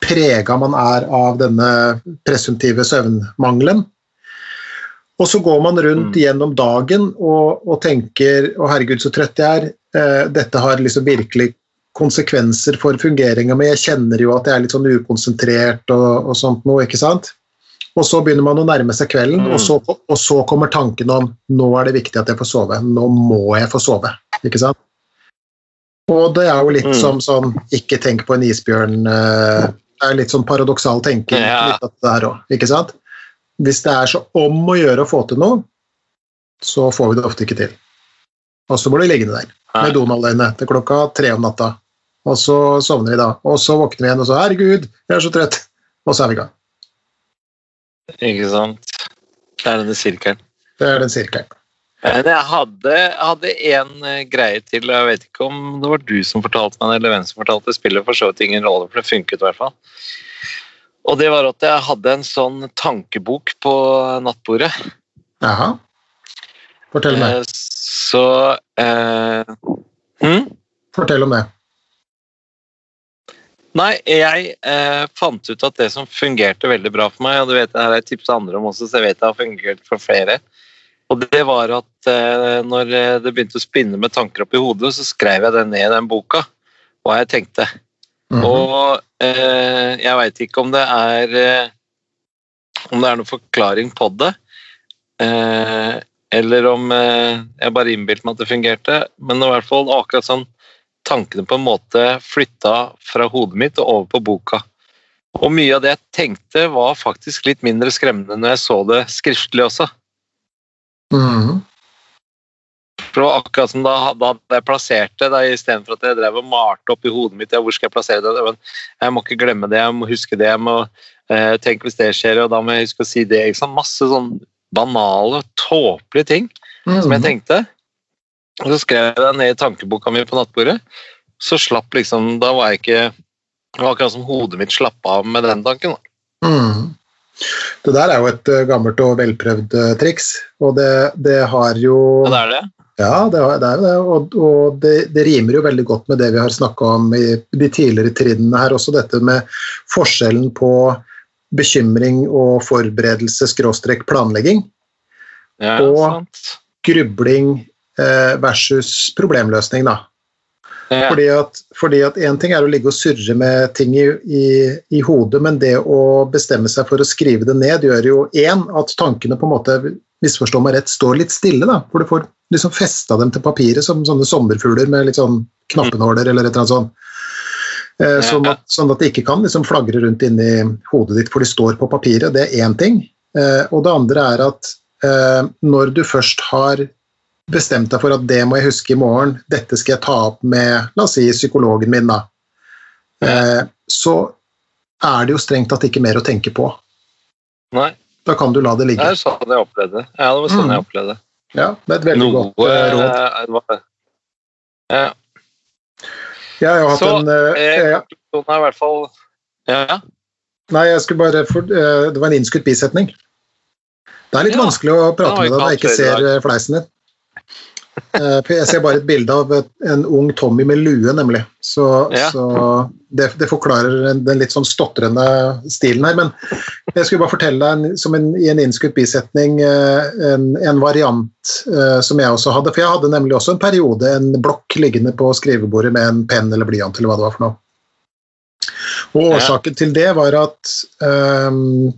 prega man er av denne presumptive søvnmangelen. Og så går man rundt mm. gjennom dagen og, og tenker 'Å, herregud, så trøtt jeg er'. Eh, dette har liksom virkelig konsekvenser for fungeringa mi. Jeg kjenner jo at jeg er litt sånn ukonsentrert og, og, sånt noe, ikke sant. Og så begynner man å nærme seg kvelden, mm. og, så, og, så, kommer tanken om nå er det viktig at jeg får sove. Nå må jeg få sove. ikke sant? Og det er jo litt mm. som sånn ikke tenk på en isbjørn Det er litt sånn paradoksal tenking ja. her òg, ikke sant? Hvis det er så om å gjøre å få til noe, så får vi det ofte ikke til. Og så blir det liggende der med Donald-øyne til klokka tre om natta. Og så sovner vi da. Og så våkner vi igjen og så 'Herregud, jeg er så trøtt'. Og så er vi i gang. Ikke sant. Det er denne sirkelen. Det er den sirkelen. Men jeg hadde, hadde en eh, greie til, jeg vet ikke om det var du som fortalte meg eller hvem som fortalte det. Spiller for så vidt ingen rolle, for det funket i hvert fall. Og det var at jeg hadde en sånn tankebok på nattbordet. Jaha. Fortell meg. Eh, så eh, hm? Fortell om det. Nei, jeg eh, fant ut at det som fungerte veldig bra for meg, og det vet jeg er jeg tipsa andre om også, så jeg vet det har fungert for flere, og det var at eh, når det begynte å spinne med tanker opp i hodet, så skrev jeg det ned i den boka, hva jeg tenkte. Mm -hmm. Og eh, jeg veit ikke om det er eh, om det er noen forklaring på det, eh, eller om eh, jeg bare innbilte meg at det fungerte, men i hvert fall akkurat sånn tankene på en måte flytta fra hodet mitt og over på boka. Og mye av det jeg tenkte, var faktisk litt mindre skremmende når jeg så det skriftlig også. Mm. For det var akkurat som da, da jeg plasserte det, istedenfor at jeg drev og malte opp i hodet mitt ja, hvor skal jeg plassere det. Men jeg må ikke glemme det, jeg må huske det, jeg må eh, tenke hvis det skjer, og da må jeg huske å si det. Masse sånn banale, tåpelige ting mm. som jeg tenkte. Og så skrev jeg det ned i tankeboka mi på nattbordet. Så slapp liksom Da var jeg ikke Det var akkurat som hodet mitt slapp av med den tanken. Mm. Det der er jo et uh, gammelt og velprøvd uh, triks, og det, det, har jo Ja, det er det? Ja, det, det er det, og, og det, det, rimer jo veldig godt med det vi har snakka om i de tidligere trinnene her, også dette med forskjellen på bekymring og forberedelse skråstrek planlegging, ja, og sant. grubling Eh, versus problemløsning, da. Ja. Fordi, at, fordi at en ting er å ligge og surre med ting i, i, i, hodet, men det å bestemme seg for å skrive det ned gjør jo én at tankene på en måte misforstå meg rett, står litt stille. da, For du får liksom festa dem til papiret som sånne sommerfugler med litt sånn knappenåler eller et eller annet sånt. Eh, sånn, at, sånn, at, det ikke kan liksom flagre rundt inni hodet ditt, for de står på papiret. Det er én ting. Eh, og det andre er at eh, når du først har bestemt deg for at det må jeg huske i morgen, dette skal jeg ta opp med la oss si, psykologen min, da, eh, så er det jo strengt tatt ikke mer å tenke på. Nei. Da kan du la det ligge. Det er sånn jeg opplevde Ja, det var sånn mm. jeg opplevde Ja, det er et veldig Noe, godt uh, råd. Ja. Jeg har hatt så, en eh, er i hvert fall Ja. Nei, jeg skulle bare for, Det var en innskutt bisetning. Det er litt ja, vanskelig å prate med deg når jeg ikke ser fleisen din. Eh, Jeg ser bare et bilde av en ung Tommy med lue, nemlig. Så, Ja. så det, det forklarer den, litt sånn stotrende stilen her. Men jeg skulle bare fortelle deg som en, i en innskutt bisetning eh, en, en variant eh, som jeg også hadde. For jeg hadde nemlig også en periode en blokk liggende på skrivebordet med en penn eller blyant eller hva det var for noe. Og Ja. årsaken til det var at ehm,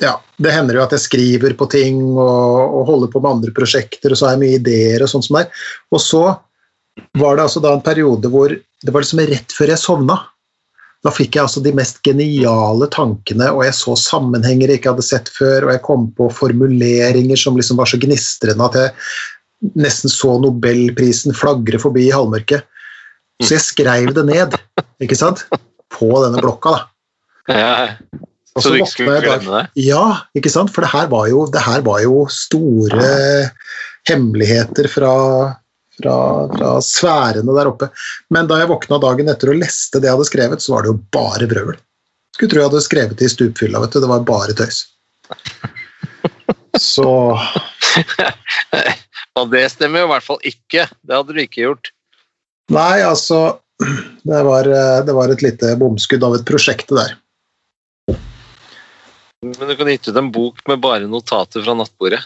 ja, det hender jo at jeg skriver på ting og, og holder på med andre prosjekter, og så har jeg mye ideer og sånt som der. er. Og så var det altså da en periode hvor det var liksom rett før jeg sovna. Da fikk jeg altså de mest geniale tankene, og jeg så sammenhenger jeg ikke hadde sett før, og jeg kom på formuleringer som liksom var så gnistrende at jeg nesten så nobelprisen flagre forbi i halvmørket. Så jeg skrev det ned, ikke sant, på denne blokka. da. Ja. Og Så du ikke skulle glemme det? Ja, ikke sant? For det her var jo, det her var jo store hemmeligheter fra, fra, fra sfærene der oppe. Men da jeg våkna dagen etter og leste det jeg hadde skrevet, så var det jo bare vrøvl. Skulle tro jeg hadde skrevet det i stupfylla, vet du. Det var bare tøys. Så Og det stemmer jo i hvert fall ikke. Det hadde du ikke gjort. Nei, altså Det var, det var et lite bomskudd av et prosjekt, det der. Men du kunne gitt ut en bok med bare notater fra nattbordet.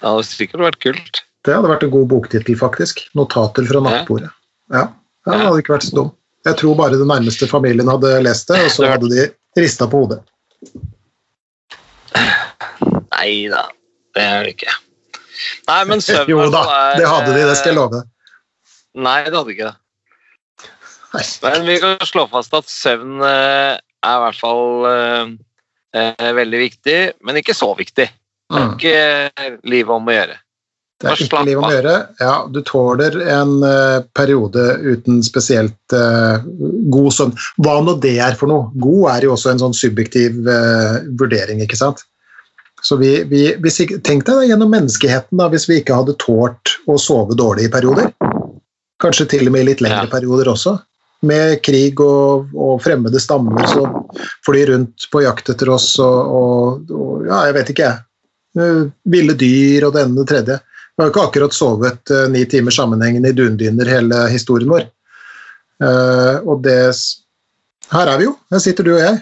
Det hadde sikkert vært kult. Det hadde vært en god boktittel, faktisk. 'Notater fra nattbordet'. Ja, ja, Det hadde ikke vært så dum. Jeg tror bare den nærmeste familien hadde lest det, og så hadde de rista på hodet. Nei da, det er det ikke. Nei, men søvn Jo da, det hadde de, det skal jeg love deg. Nei, det hadde ikke det. Men vi kan slå fast at søvn eh, er i hvert fall eh, eh, veldig viktig, men ikke så viktig. Det er Mm. ikke livet om å gjøre. Det er ikke livet om å gjøre. Ja, du tåler en uh, periode uten spesielt uh, god søvn. Hva nå det er for noe. God er jo også en sånn subjektiv uh, vurdering, ikke sant. Så vi, vi, hvis Tenk deg da, gjennom menneskeheten da, hvis vi ikke hadde tålt å sove dårlig i perioder. Kanskje til og med i litt lengre Ja. perioder også. Med krig og, og fremmede stammer som flyr rundt på jakt etter oss og, og, og ja, jeg vet ikke jeg. Eh, Ville dyr og det ene og det tredje. Vi har jo ikke akkurat sovet uh, ni timer sammenhengende i dundyner hele historien vår. Uh, og det Her er vi jo. Her sitter du og jeg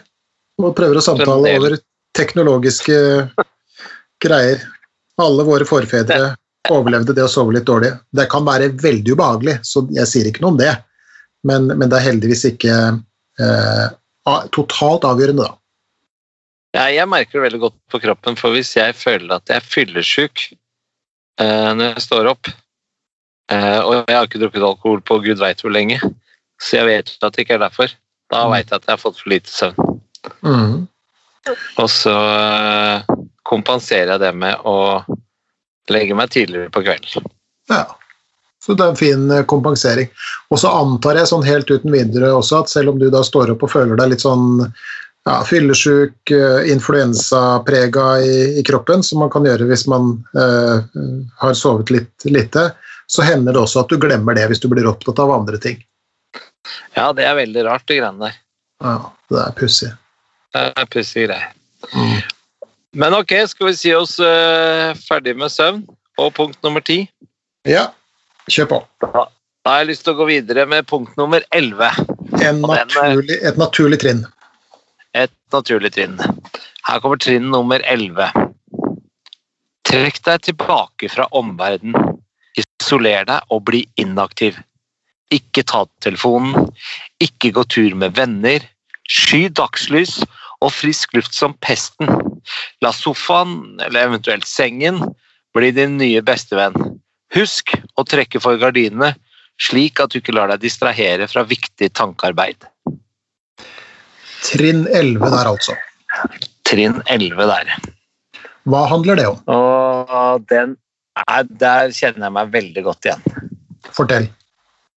og prøver å samtale over teknologiske greier. Alle våre forfedre overlevde det å sove litt dårlig. Det kan være veldig ubehagelig, så jeg sier ikke noe om det. Men, men det er heldigvis ikke eh, totalt avgjørende, da. Ja, jeg merker det veldig godt på kroppen, for hvis jeg føler at jeg er fyllesyk eh, når jeg står opp, eh, og jeg har ikke drukket alkohol på gud veit hvor lenge, så jeg vet at det ikke er derfor, da Mm. veit jeg at jeg har fått for lite søvn. Mm. Og så eh, kompenserer jeg det med å legge meg tidligere på kvelden. Ja. Så det er en fin eh, kompensering. Og så antar jeg sånn helt uten videre også at selv om du da står opp og føler deg litt sånn ja, fyllesyk, eh, influensaprega i, i kroppen, som man kan gjøre hvis man eh, har sovet litt lite, så hender det også at du glemmer det hvis du blir opptatt av andre ting. Ja, det er veldig rart, de greiene der. Ja, det er pussig. Det er pussige greier. Men ok, skal vi si oss eh, ferdig med søvn? Og punkt nummer ti? Ja, kjør på. Da har jeg lyst til å gå videre med punkt nummer elleve. En Og den, eh, naturlig, et naturlig trinn. Et naturlig trinn. Her kommer trinn nummer 11. Trekk deg tilbake fra omverdenen. Isoler deg og bli inaktiv. Ikke ta telefonen, ikke gå tur med venner. Sky dagslys og frisk luft som pesten. La sofaen, eller eventuelt sengen, bli din nye bestevenn. Husk å trekke for gardinene, slik at du ikke lar deg distrahere fra viktig tankearbeid. Trinn 11 der, altså. Trinn 11 der. Hva handler det om? Og den er, der kjenner jeg meg veldig godt igjen. Fortell.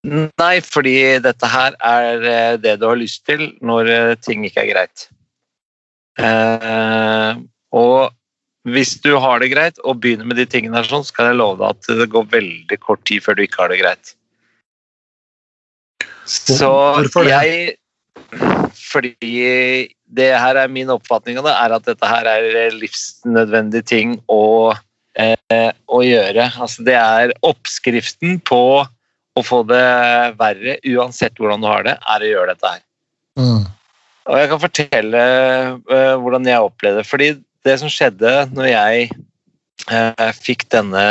Nei, fordi dette her er eh, det du har lyst til når eh, ting ikke er greit. Eh, og hvis du har det greit og begynner med de tingene her sånn, så kan jeg love deg at det går veldig kort tid før du ikke har det greit. Så jeg Fordi det her er min oppfatning av det, er at dette her er livsnødvendige ting å eh, å gjøre. Altså, det er oppskriften på å få det verre, uansett hvordan du har det, er å gjøre dette her. Mm. Og jeg kan fortelle uh, hvordan jeg opplevde det. Fordi det som skjedde når jeg eh, fikk denne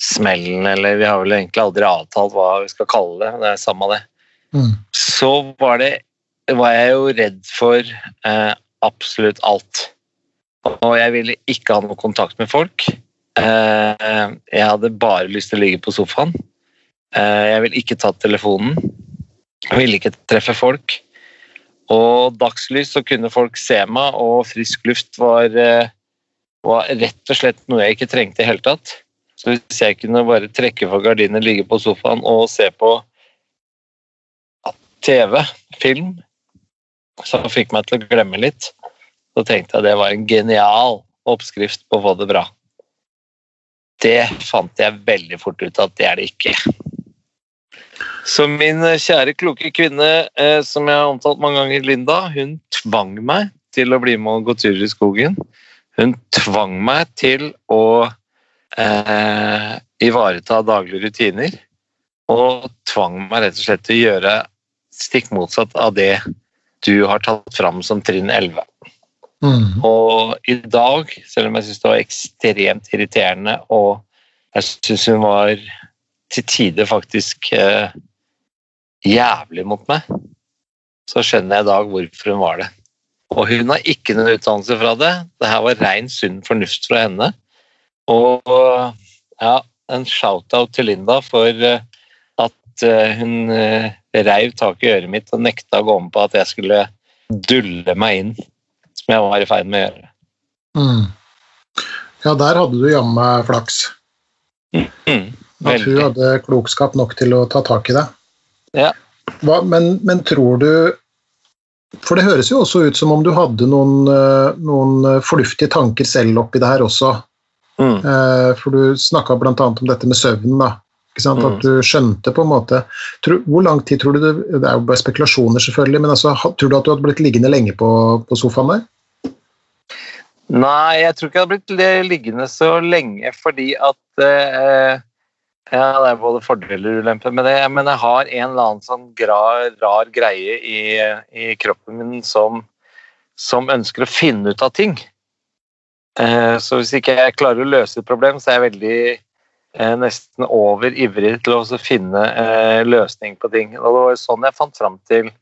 smellen, eller vi har vel egentlig aldri avtalt hva vi skal kalle det, det er samme det, Mm. så var, det, var jeg jo redd for eh, absolutt alt. Og jeg ville ikke ha noe kontakt med folk. Eh, jeg hadde bare lyst til å ligge på sofaen. Eh, jeg ville ikke tatt telefonen. Jeg ville ikke treffe folk. Og dagslys så kunne folk se meg, og frisk luft var, eh, var rett og slett noe jeg ikke trengte i hele tatt. Så hvis jeg kunne bare trekke for gardinen, ligge på sofaen og se på TV, film, som fikk meg til å glemme litt, så tenkte jeg det var en genial oppskrift på å få det bra. Det fant jeg veldig fort ut at det er det ikke. Så min kjære, kloke kvinne, eh, som jeg har omtalt mange ganger, Linda, hun tvang meg til å bli med og gå turer i skogen. Hun tvang meg til å eh, ivareta daglige rutiner. Og tvang meg rett og slett til å gjøre stikk motsatt av det du har tatt fram som trinn 11. Mm. Og i dag, selv om jeg syns det var ekstremt irriterende og jeg syns hun var til tider faktisk eh, jævlig mot meg, så skjønner jeg i dag hvorfor hun var det. Og hun har ikke noen utdannelse fra det. Det her var rein sunn fornuft fra henne. Og ja, en shout-out til Linda for eh, at eh, hun eh, reiv tak i øret mitt og nekta å gå med på at jeg skulle dulle meg inn, som jeg var i ferd med å gjøre. Mm. Ja, der hadde du jammen flaks. Mm, At hun hadde klokskap nok til å ta tak i det. Ja. Hva, men, men tror du For det høres jo også ut som om du hadde noen, eh, noen eh, fornuftige tanker selv oppi det her også. Mm. Eh, For du snakka bl.a. om dette med søvnen. da. Mm. At du skjønte på en måte tror, Hvor lang tid tror du det Det er jo bare spekulasjoner, selvfølgelig, men altså, tror du at du hadde blitt liggende lenge på, på sofaen der? Nei, jeg tror ikke jeg hadde blitt liggende så lenge fordi at eh, Ja, det er både fordeler og ulemper med det, men jeg har en eller annen sånn gra, rar greie i, i kroppen min som, som ønsker å finne ut av ting. Eh, så hvis ikke jeg klarer å løse et problem, så er jeg veldig eh, nesten over ivrig til å finne eh, løsning på ting. Og det var sånn jeg fant fram til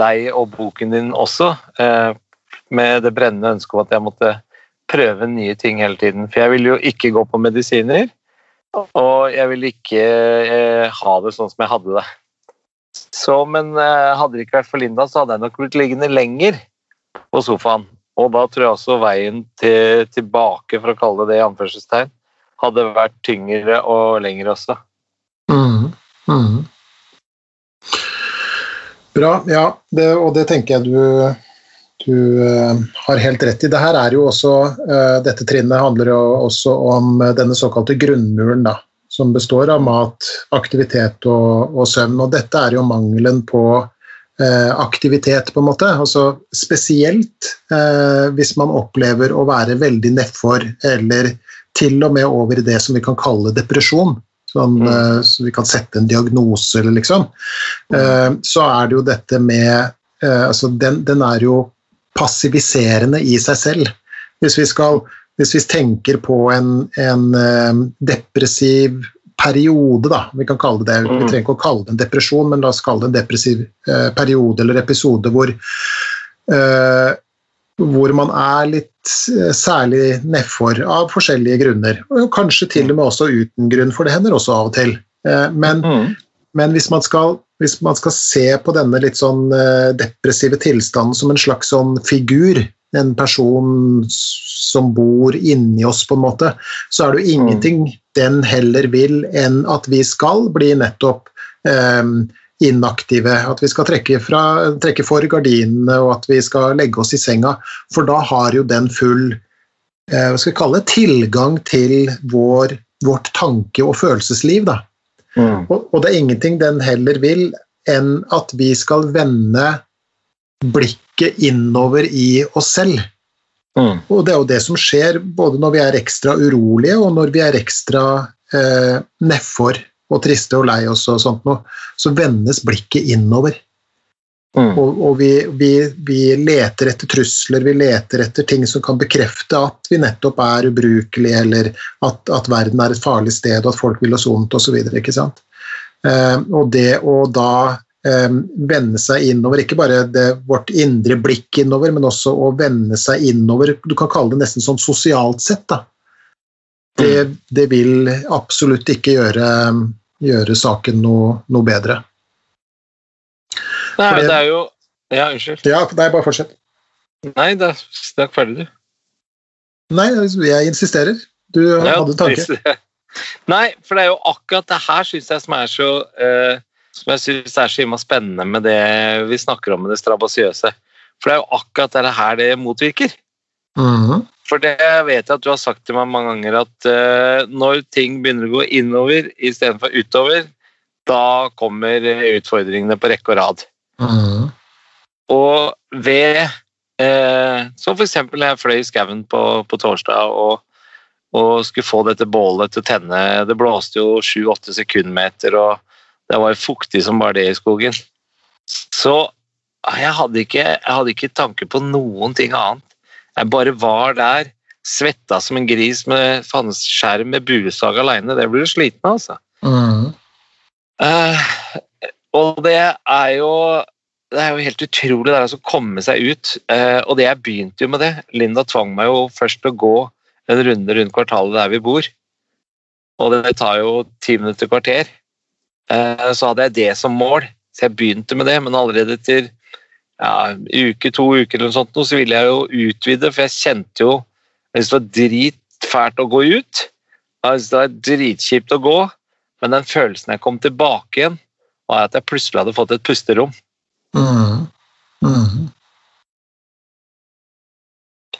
deg og boken din også. Med det brennende ønsket om at jeg måtte prøve nye ting hele tiden. For jeg ville jo ikke gå på medisiner, og jeg ville ikke eh, ha det sånn som jeg hadde det. Så, men eh, hadde det ikke vært for Linda, så hadde jeg nok blitt liggende lenger på sofaen. Og da tror jeg også veien til, tilbake, for å kalle det det i anførselstegn, hadde vært tyngre og lengre også. Mm. Mm. Bra. Ja, det, og det tenker jeg du, du eh, har helt rett i. Det her er jo også, eh, Dette trinnet handler jo også om eh, denne såkalte grunnmuren, da, som består av mat, aktivitet og, og søvn. Og dette er jo mangelen på eh, aktivitet, på en måte. Altså, spesielt eh, hvis man opplever å være veldig nedfor, eller til og med over i det som vi kan kalle depresjon. Sånn, Mm. eh, så vi kan sette en diagnose, eller liksom. Eh, så er det jo dette med altså den, den er jo passiviserende i seg selv. Hvis vi, skal, hvis vi tenker på en, en eh, depressiv periode, da, vi kan kalle det det. Vi Mm. trenger ikke å kalle det en depresjon, men la oss kalle det en depressiv eh, periode eller episode hvor eh, hvor man er litt særlig nedfor av forskjellige grunner. Og kanskje til og med også uten grunn, for det hender også av og til. Eh, Men, Mm. men hvis, man skal, hvis man skal se på denne litt sånn eh, depressive tilstanden som en slags sånn figur, en person som bor inni oss, på en måte, så er det jo ingenting den heller vil enn at vi skal bli nettopp eh, inaktive. At vi skal trekke, fra, trekke for gardinene og at vi skal legge oss i senga. For da har jo den full eh, hva skal vi kalle det, tilgang til vår, vårt tanke- og følelsesliv. Da. Mm. Og, og det er ingenting den heller vil enn at vi skal vende blikket innover i oss selv. Mm. Og det er jo det som skjer både når vi er ekstra urolige, og når vi er ekstra eh, nedfor og triste og lei oss og sånt noe, så vendes blikket innover. Mm. Og, og vi, vi, vi leter etter trusler, vi leter etter ting som kan bekrefte at vi nettopp er ubrukelige, eller at, at verden er et farlig sted, og at folk vil oss vondt osv. Eh, og det å da eh, vende seg innover, ikke bare det, vårt indre blikk innover, men også å vende seg innover, du kan kalle det nesten sånn sosialt sett, da. Det, det vil absolutt ikke gjøre, gjøre saken noe, noe bedre. Nei, Fordi... det- er jo Ja, unnskyld. Ja, nei, bare fortsett. Nei, da snakk ferdig, du. Nei, jeg insisterer. Du nei, hadde tanker. tanke. Nei, for det er jo akkurat det her syns jeg som er så uh, Som jeg synes er så spennende med det vi snakker om med det strabasiøse. For det er jo akkurat det her det motvirker. Mhm. For det vet jeg at du har sagt til meg mange ganger, at uh, når ting begynner å gå innover istedenfor utover, da kommer utfordringene på rekke og rad. Mhm. Og ved eh, Som f.eks. jeg fløy i skauen på, på torsdag og, og skulle få dette bålet til å tenne. Det blåste jo sju-åtte sekundmeter, og det var fuktig som bare det i skogen. Så jeg hadde ikke, jeg hadde ikke tanke på noen ting annet. Jeg bare var der, svetta som en gris med fanneskjerm med buesag aleine. Det blir du sliten av, altså. Mm. Eh, og det er jo det er jo helt utrolig det å komme seg ut. Eh, og det jeg begynte jo med det. Linda tvang meg jo først til å gå en runde rundt kvartalet der vi bor. Og det tar jo ti minutter kvarter. Eh, så hadde jeg det som mål, så jeg begynte med det. Men allerede etter ja, uke, to uker eller noe sånt, så ville jeg jo utvide, for jeg kjente jo Jeg syntes det var dritfælt å gå ut. Jeg syntes det var dritkjipt å gå. Men den følelsen jeg kom tilbake igjen, var at jeg plutselig hadde fått et pusterom. Mm. Mm.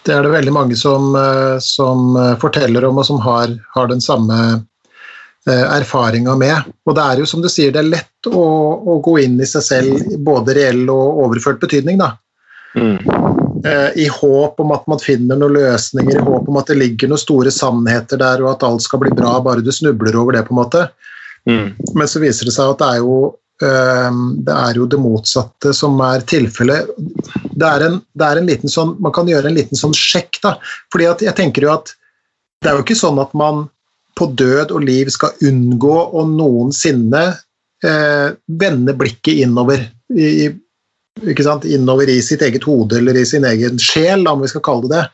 Det er det veldig mange som, eh, som eh, forteller om, og som har, har den samme eh, erfaringa med. Og det er jo som du sier, det er lett å, å gå inn i seg selv, både reell og overført betydning. da. Mm. I håp om at man finner noen løsninger, i håp om at det ligger noen store sannheter der, og at alt skal bli bra bare du snubler over det. på en måte. Mm. Men så viser det seg at det er jo, det, er jo det motsatte som er tilfellet. Det er en, det er en liten sånn, man kan gjøre en liten sånn sjekk, da. At jeg tenker jo at det er jo ikke sånn at man på død og liv skal unngå å noensinne eh, vende blikket innover. I- ikke sant? Innover i sitt eget hode eller i sin egen sjel, om vi skal kalle det det.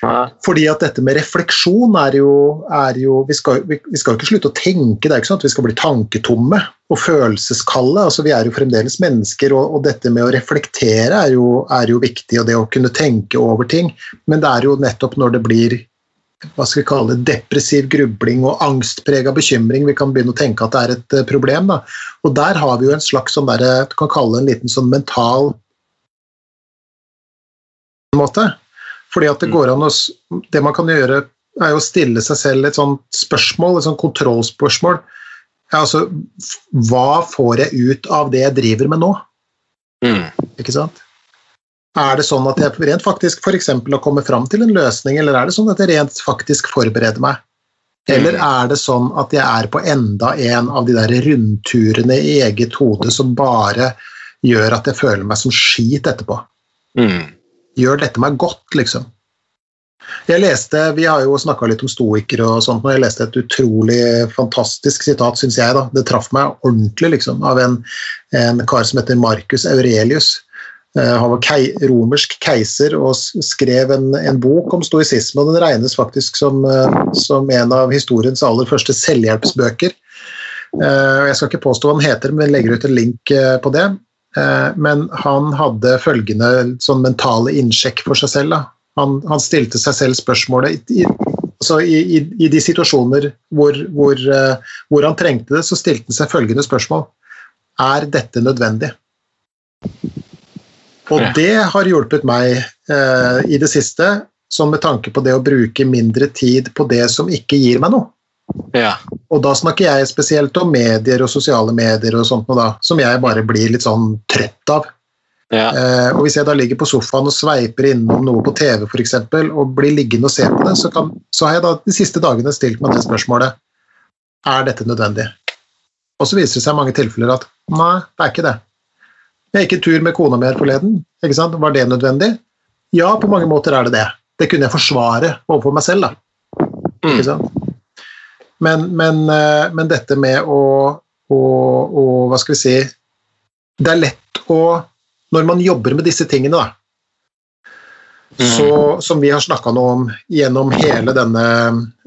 Fordi at dette med refleksjon er jo, er jo vi, skal, vi, vi skal jo ikke slutte å tenke, det er ikke sånn at vi skal bli tanketomme og følelseskalde. altså Vi er jo fremdeles mennesker, og, og dette med å reflektere er jo, er jo viktig, og det å kunne tenke over ting. Men det er jo nettopp når det blir hva skal vi kalle det, depressiv grubling og angstprega bekymring vi kan begynne å tenke at det er et eh, problem. Da. Og der har vi jo en slags sånn der, du kan kalle det en liten sånn mental måte. Fordi at det Mm. går an å Det man kan gjøre, er jo å stille seg selv et sånt spørsmål, et sånt kontrollspørsmål. Ja, altså, hva får jeg ut av det jeg driver med nå? Mm. Ikke sant? Er det sånn at jeg rent faktisk f.eks. har kommet fram til en løsning, eller er det sånn at jeg rent faktisk forbereder meg? Eller er det sånn at jeg er på enda en av de der rundturene i eget hode som bare gjør at jeg føler meg som skit etterpå? Mm. Gjør dette meg godt, liksom? Jeg leste, Vi har jo snakka litt om stoikere og sånt, og jeg leste et utrolig fantastisk sitat, syns jeg. da, Det traff meg ordentlig, liksom, av en, en kar som heter Marcus Aurelius. Eh, Han var kei, romersk keiser og skrev en, en bok om stoisisme, og den regnes faktisk som, eh, som en av historiens aller første selvhjelpsbøker. Eh, Jeg skal ikke påstå hva den heter, men legger ut en link på det. Eh, Men han hadde følgende sånn mentale innsjekk for seg selv. Han, han stilte seg selv spørsmålet i, i, altså i, i, I de situasjoner hvor, hvor, eh, hvor han trengte det, så stilte han seg følgende spørsmål. Er dette nødvendig? Og det har hjulpet meg eh, i det siste, sånn med tanke på det å bruke mindre tid på det som ikke gir meg noe. Ja. Og da snakker jeg spesielt om medier og sosiale medier og sånt da, som jeg bare blir litt sånn trøtt av. Ja. Eh, og hvis jeg da ligger på sofaen og sveiper innom noe på TV for eksempel, og blir liggende og se på det, så, kan, så har jeg da de siste dagene stilt meg det spørsmålet er dette nødvendig. Og så viser det seg i mange tilfeller at nei, det er ikke det. Jeg gikk en tur med kona mi her forleden. ikke sant? Var det nødvendig? Ja, på mange måter er det det. Det kunne jeg forsvare overfor meg selv. da. Sant? Men, men, eh, men dette med å, å, å Hva skal vi si Det er lett å Når man jobber med disse tingene, da, så, som vi har snakka om gjennom hele denne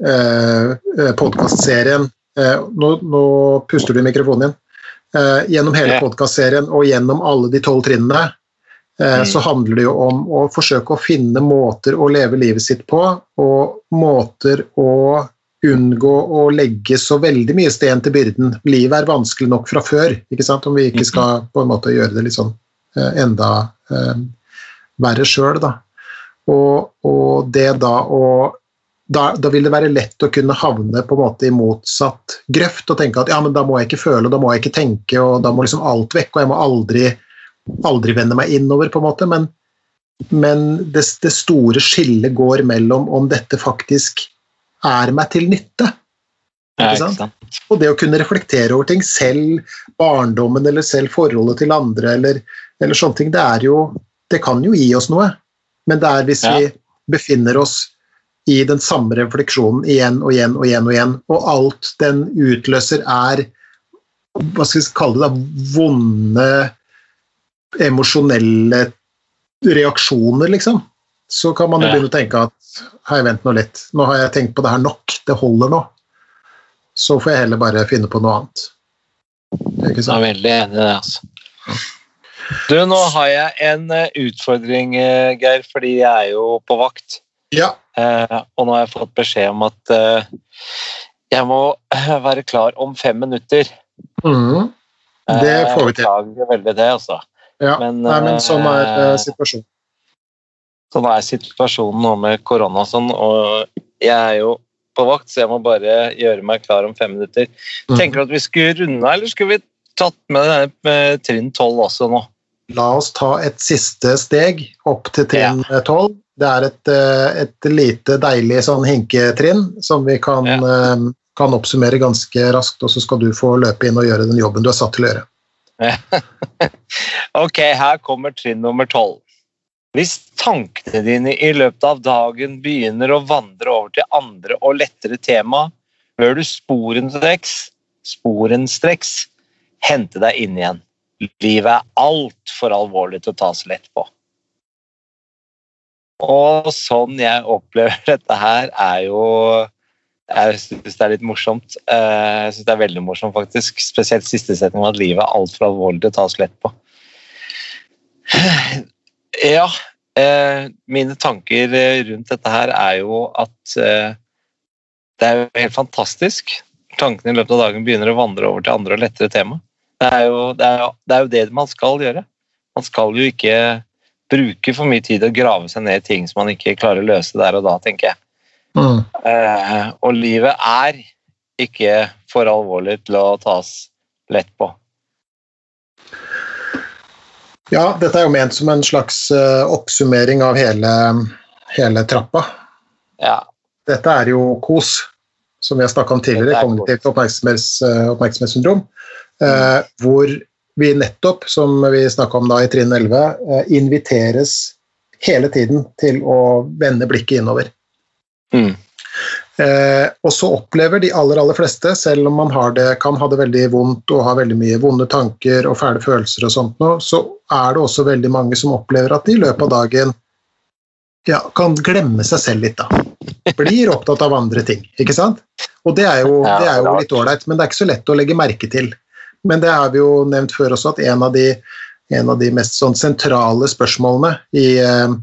eh, podkastserien eh, nå, nå puster du i mikrofonen din. Eh, gjennom hele podkastserien og gjennom alle de tolv trinnene, eh, Mm. så handler det jo om å forsøke å finne måter å leve livet sitt på, og måter å unngå å legge så veldig mye sten til byrden. Livet er vanskelig nok fra før, ikke sant? om vi ikke skal på en måte gjøre det litt sånn eh, enda eh, verre sjøl, da. Og, og det da å da, da vil det være lett å kunne havne på en måte i motsatt grøft og tenke at ja, men da må jeg ikke føle, og da må jeg ikke tenke, og da må liksom alt vekk, og jeg må aldri, aldri vende meg innover, på en måte. Men, men det, det store skillet går mellom om dette faktisk er meg til nytte, ikke sant? og det å kunne reflektere over ting, selv barndommen eller selv forholdet til andre eller, eller sånne ting, det er jo Det kan jo gi oss noe, men det er hvis Ja. vi befinner oss i den samme refleksjonen igjen og igjen og igjen og igjen, og alt den utløser er hva skal vi kalle det, da, vonde emosjonelle reaksjoner, liksom, så kan man jo begynne å tenke at hei, vent nå litt, nå har jeg tenkt på det her nok, det holder nå. Så får jeg heller bare finne på noe annet. Ikke Jeg er veldig enig i det, altså. Du, nå har jeg en eh, utfordring, eh, Geir, fordi jeg er jo på vakt. Ja. Eh, og nå har jeg fått beskjed om at eh, jeg må eh, være klar om fem minutter. Mm. Det får vi til. Beklager veldig det, altså. ja. Men, Nei, men sånn er eh, situasjonen. Sånn er situasjonen nå med korona og sånn, og jeg er jo på vakt, så jeg må bare gjøre meg klar om fem minutter. Mhm. Tenker du at vi skulle runde, eller skulle vi tatt med med trinn tolv også nå? La oss ta et siste steg opp til trinn tolv. Det er et, eh, et lite deilig sånn hinketrinn som vi kan, Ja. eh, kan oppsummere ganske raskt, og så skal du få løpe inn og gjøre den jobben du er satt til å gjøre. Ok, her kommer trinn nummer tolv. Hvis tankene dine i løpet av dagen begynner å vandre over til andre og lettere tema, bør du sporenstreks, sporenstreks hente deg inn igjen. Livet er altfor alvorlig til å tas lett på. Og sånn jeg opplever dette her, er jo Jeg syns det er litt morsomt. Eh, Jeg syns det er veldig morsomt, faktisk. Spesielt siste setning om at livet er altfor alvorlig til å tas lett på. Ja, eh, mine tanker eh, rundt dette her er jo at eh, det er jo helt fantastisk. Tankene i løpet av dagen begynner å vandre over til andre og lettere tema. Det er jo det, er, jo- det, er jo det man skal gjøre. Man skal jo ikke bruke for mye tid og grave seg ned i ting som man ikke klarer å løse der og da, tenker jeg. Mm. Eh, og livet er ikke for alvorlig til å tas lett på. Ja, dette er jo ment som en slags eh, oppsummering av hele, hele trappa. Ja, Dette er jo KOS, som vi har snakka om tidligere, er kognitivt oppmerksomhets, oppmerksomhetssyndrom, oppmerksomhetssyndrom, eh, hvor vi nettopp, som vi snakka om da i trinn 11, eh, inviteres hele tiden til å vende blikket innover. Mm. Eh, og så opplever de aller aller fleste, selv om man har det, kan ha det veldig vondt og ha veldig mye vonde tanker og fæle følelser, og sånt nå, så er det også veldig mange som opplever at de i løpet av dagen ja, kan glemme seg selv litt. da. Blir opptatt av andre ting. ikke sant? Og det er jo, det er jo litt ålreit, men det er ikke så lett å legge merke til. Men det har vi jo nevnt før også, at en av de, en av de mest sånn sentrale spørsmålene i, eh,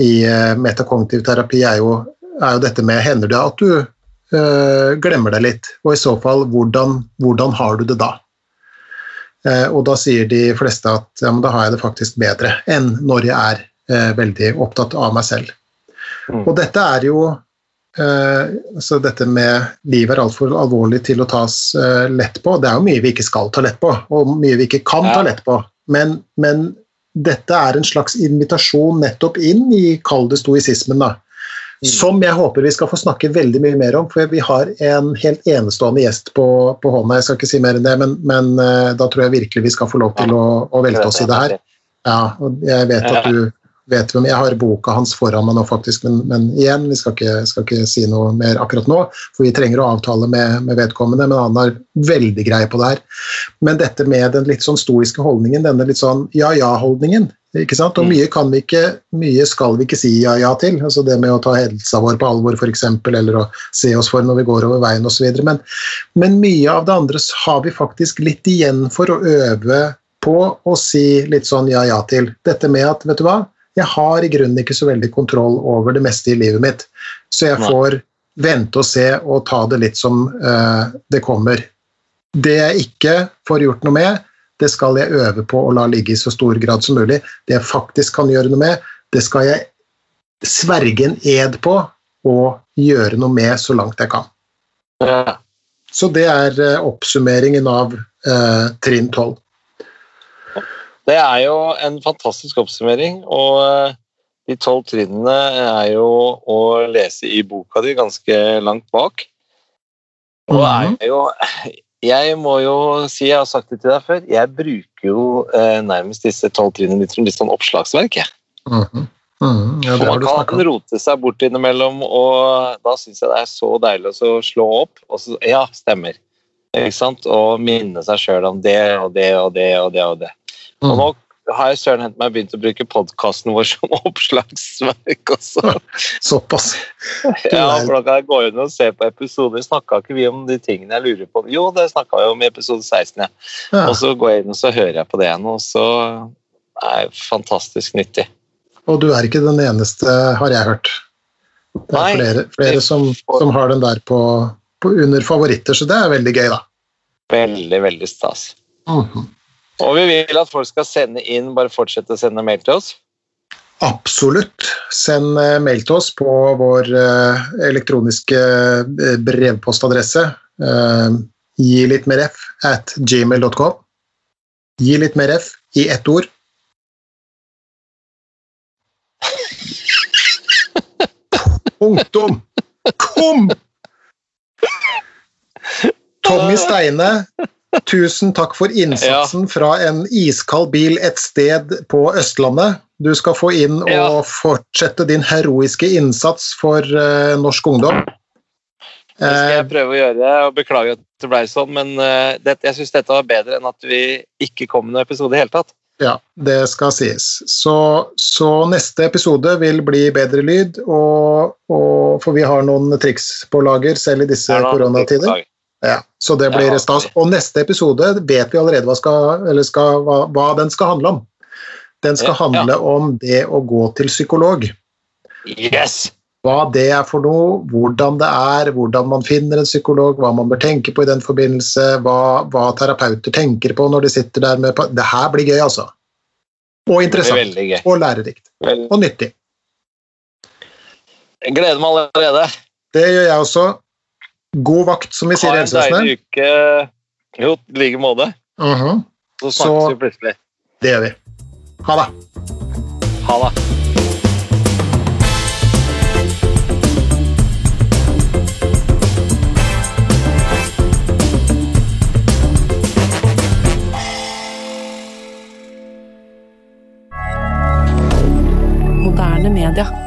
i eh, metakognitiv terapi er jo, er jo dette med hender det at du eh, glemmer deg litt, og i så fall, hvordan, hvordan har du det da? Eh, og da sier de fleste at ja, men da har jeg det faktisk bedre enn når jeg er eh, veldig opptatt av meg selv. Mm. Og dette er jo eh, så dette med livet er altfor alvorlig til å tas eh, lett på. Det er jo mye vi ikke skal ta lett på, og mye vi ikke kan Ja. ta lett på. Men, men dette er en slags invitasjon nettopp inn i kall det stoisismen. da. Mm. Som jeg håper vi skal få snakke veldig mye mer om, for vi har en helt enestående gjest på, på hånda. Jeg skal ikke si mer enn det, men, men eh, da tror jeg virkelig vi skal få lov til å, å velte oss i det her. Ja, og jeg vet at du vet hvem Jeg har boka hans foran meg nå, faktisk, men, men igjen, vi skal ikke, skal ikke, si noe mer akkurat nå, for vi trenger å avtale med, med vedkommende, men han har veldig greie på det her. Men dette med den litt sånn stoiske holdningen, denne litt sånn ja-ja-holdningen, ikke sant? Og mye, kan vi ikke, mye skal vi ikke si ja-ja til. altså Det med å ta helsa vår på alvor, f.eks., eller å se oss for når vi går over veien osv. Men, men mye av det andre har vi faktisk litt igjen for å øve på å si litt sånn ja-ja til. Dette med at, vet du hva, jeg har i grunnen ikke så veldig kontroll over det meste i livet mitt, så jeg får vente og se og ta det litt som uh, det kommer. Det jeg ikke får gjort noe med, det skal jeg øve på å la ligge i så stor grad som mulig. Det jeg faktisk kan gjøre noe med, det skal jeg sverge en ed på og gjøre noe med så langt jeg kan. Ja. Så det er uh, oppsummeringen av eh, trinn 12. Det er jo en fantastisk oppsummering, og eh, de tolv trinnene er jo å lese i boka di ganske langt bak. Og er jo Jeg må jo si, jeg har sagt det til deg før, jeg bruker jo eh, nærmest disse tolv trinnene litt som litt sånn oppslagsverk. jeg. Mm -hmm. Mm, ja, man kan rote seg bort innimellom, og da syns jeg det er så deilig å slå opp. Og så, ja, stemmer. Ikke sant? Og minne seg sjøl om det og det og det og det. Og det. Og nå har jeg søren hent meg begynt å bruke podkasten vår som oppslagsverk også. Såpass. Ja, for da kan jeg gå inn og se på episoder. Snakka ikke vi om de tingene jeg lurer på? Jo, det snakka vi om i episode 16, ja. Ja. Og så går jeg inn og så hører jeg på det igjen, og så er det fantastisk nyttig. Og du er ikke den eneste, har jeg hørt. Det er Nei, flere, flere som, som har den der på, på under favoritter, så det er veldig gøy, da. Veldig, veldig stas. Mhm. Og vi vil at folk skal sende inn, bare fortsette å sende mail til oss. Absolutt. Send eh, mail til oss på vår eh, elektroniske eh, brevpostadresse. gi litt mer f at gmail.com. Gi litt mer f i ett ord. Punktum! Kom! Tommy Steine, tusen takk for innsatsen fra en iskald bil et sted på Østlandet. Du skal få inn og Ja. fortsette din heroiske innsats for uh, norsk ungdom. Det skal jeg prøve å gjøre, og beklager at det ble sånn, men uh, det, jeg syns dette var bedre enn at vi ikke kom med noen episode i hele tatt. ja, det skal sies. Så, så neste episode vil bli bedre lyd, og, og, for vi har noen triks på lager selv i disse er koronatider. Ja, så det blir stas. Og neste episode vet vi allerede hva, skal, eller skal, hva, hva den skal handle om. Den skal handle om det å gå til psykolog. Yes! Hva det er for noe, hvordan det er, hvordan man finner en psykolog, hva man bør tenke på i den forbindelse, hva, hva terapeuter tenker på når de sitter der med Det her blir gøy, altså. Og interessant. Og lærerikt. Og nyttig. Jeg gleder meg allerede. Det gjør jeg også. God vakt, som vi sier i helsevesenet. Ha en deilig uke. Jo, i like måte. Uh -huh. Så snakkes vi plutselig. Det gjør vi. Ha det. Ha det. D'accord.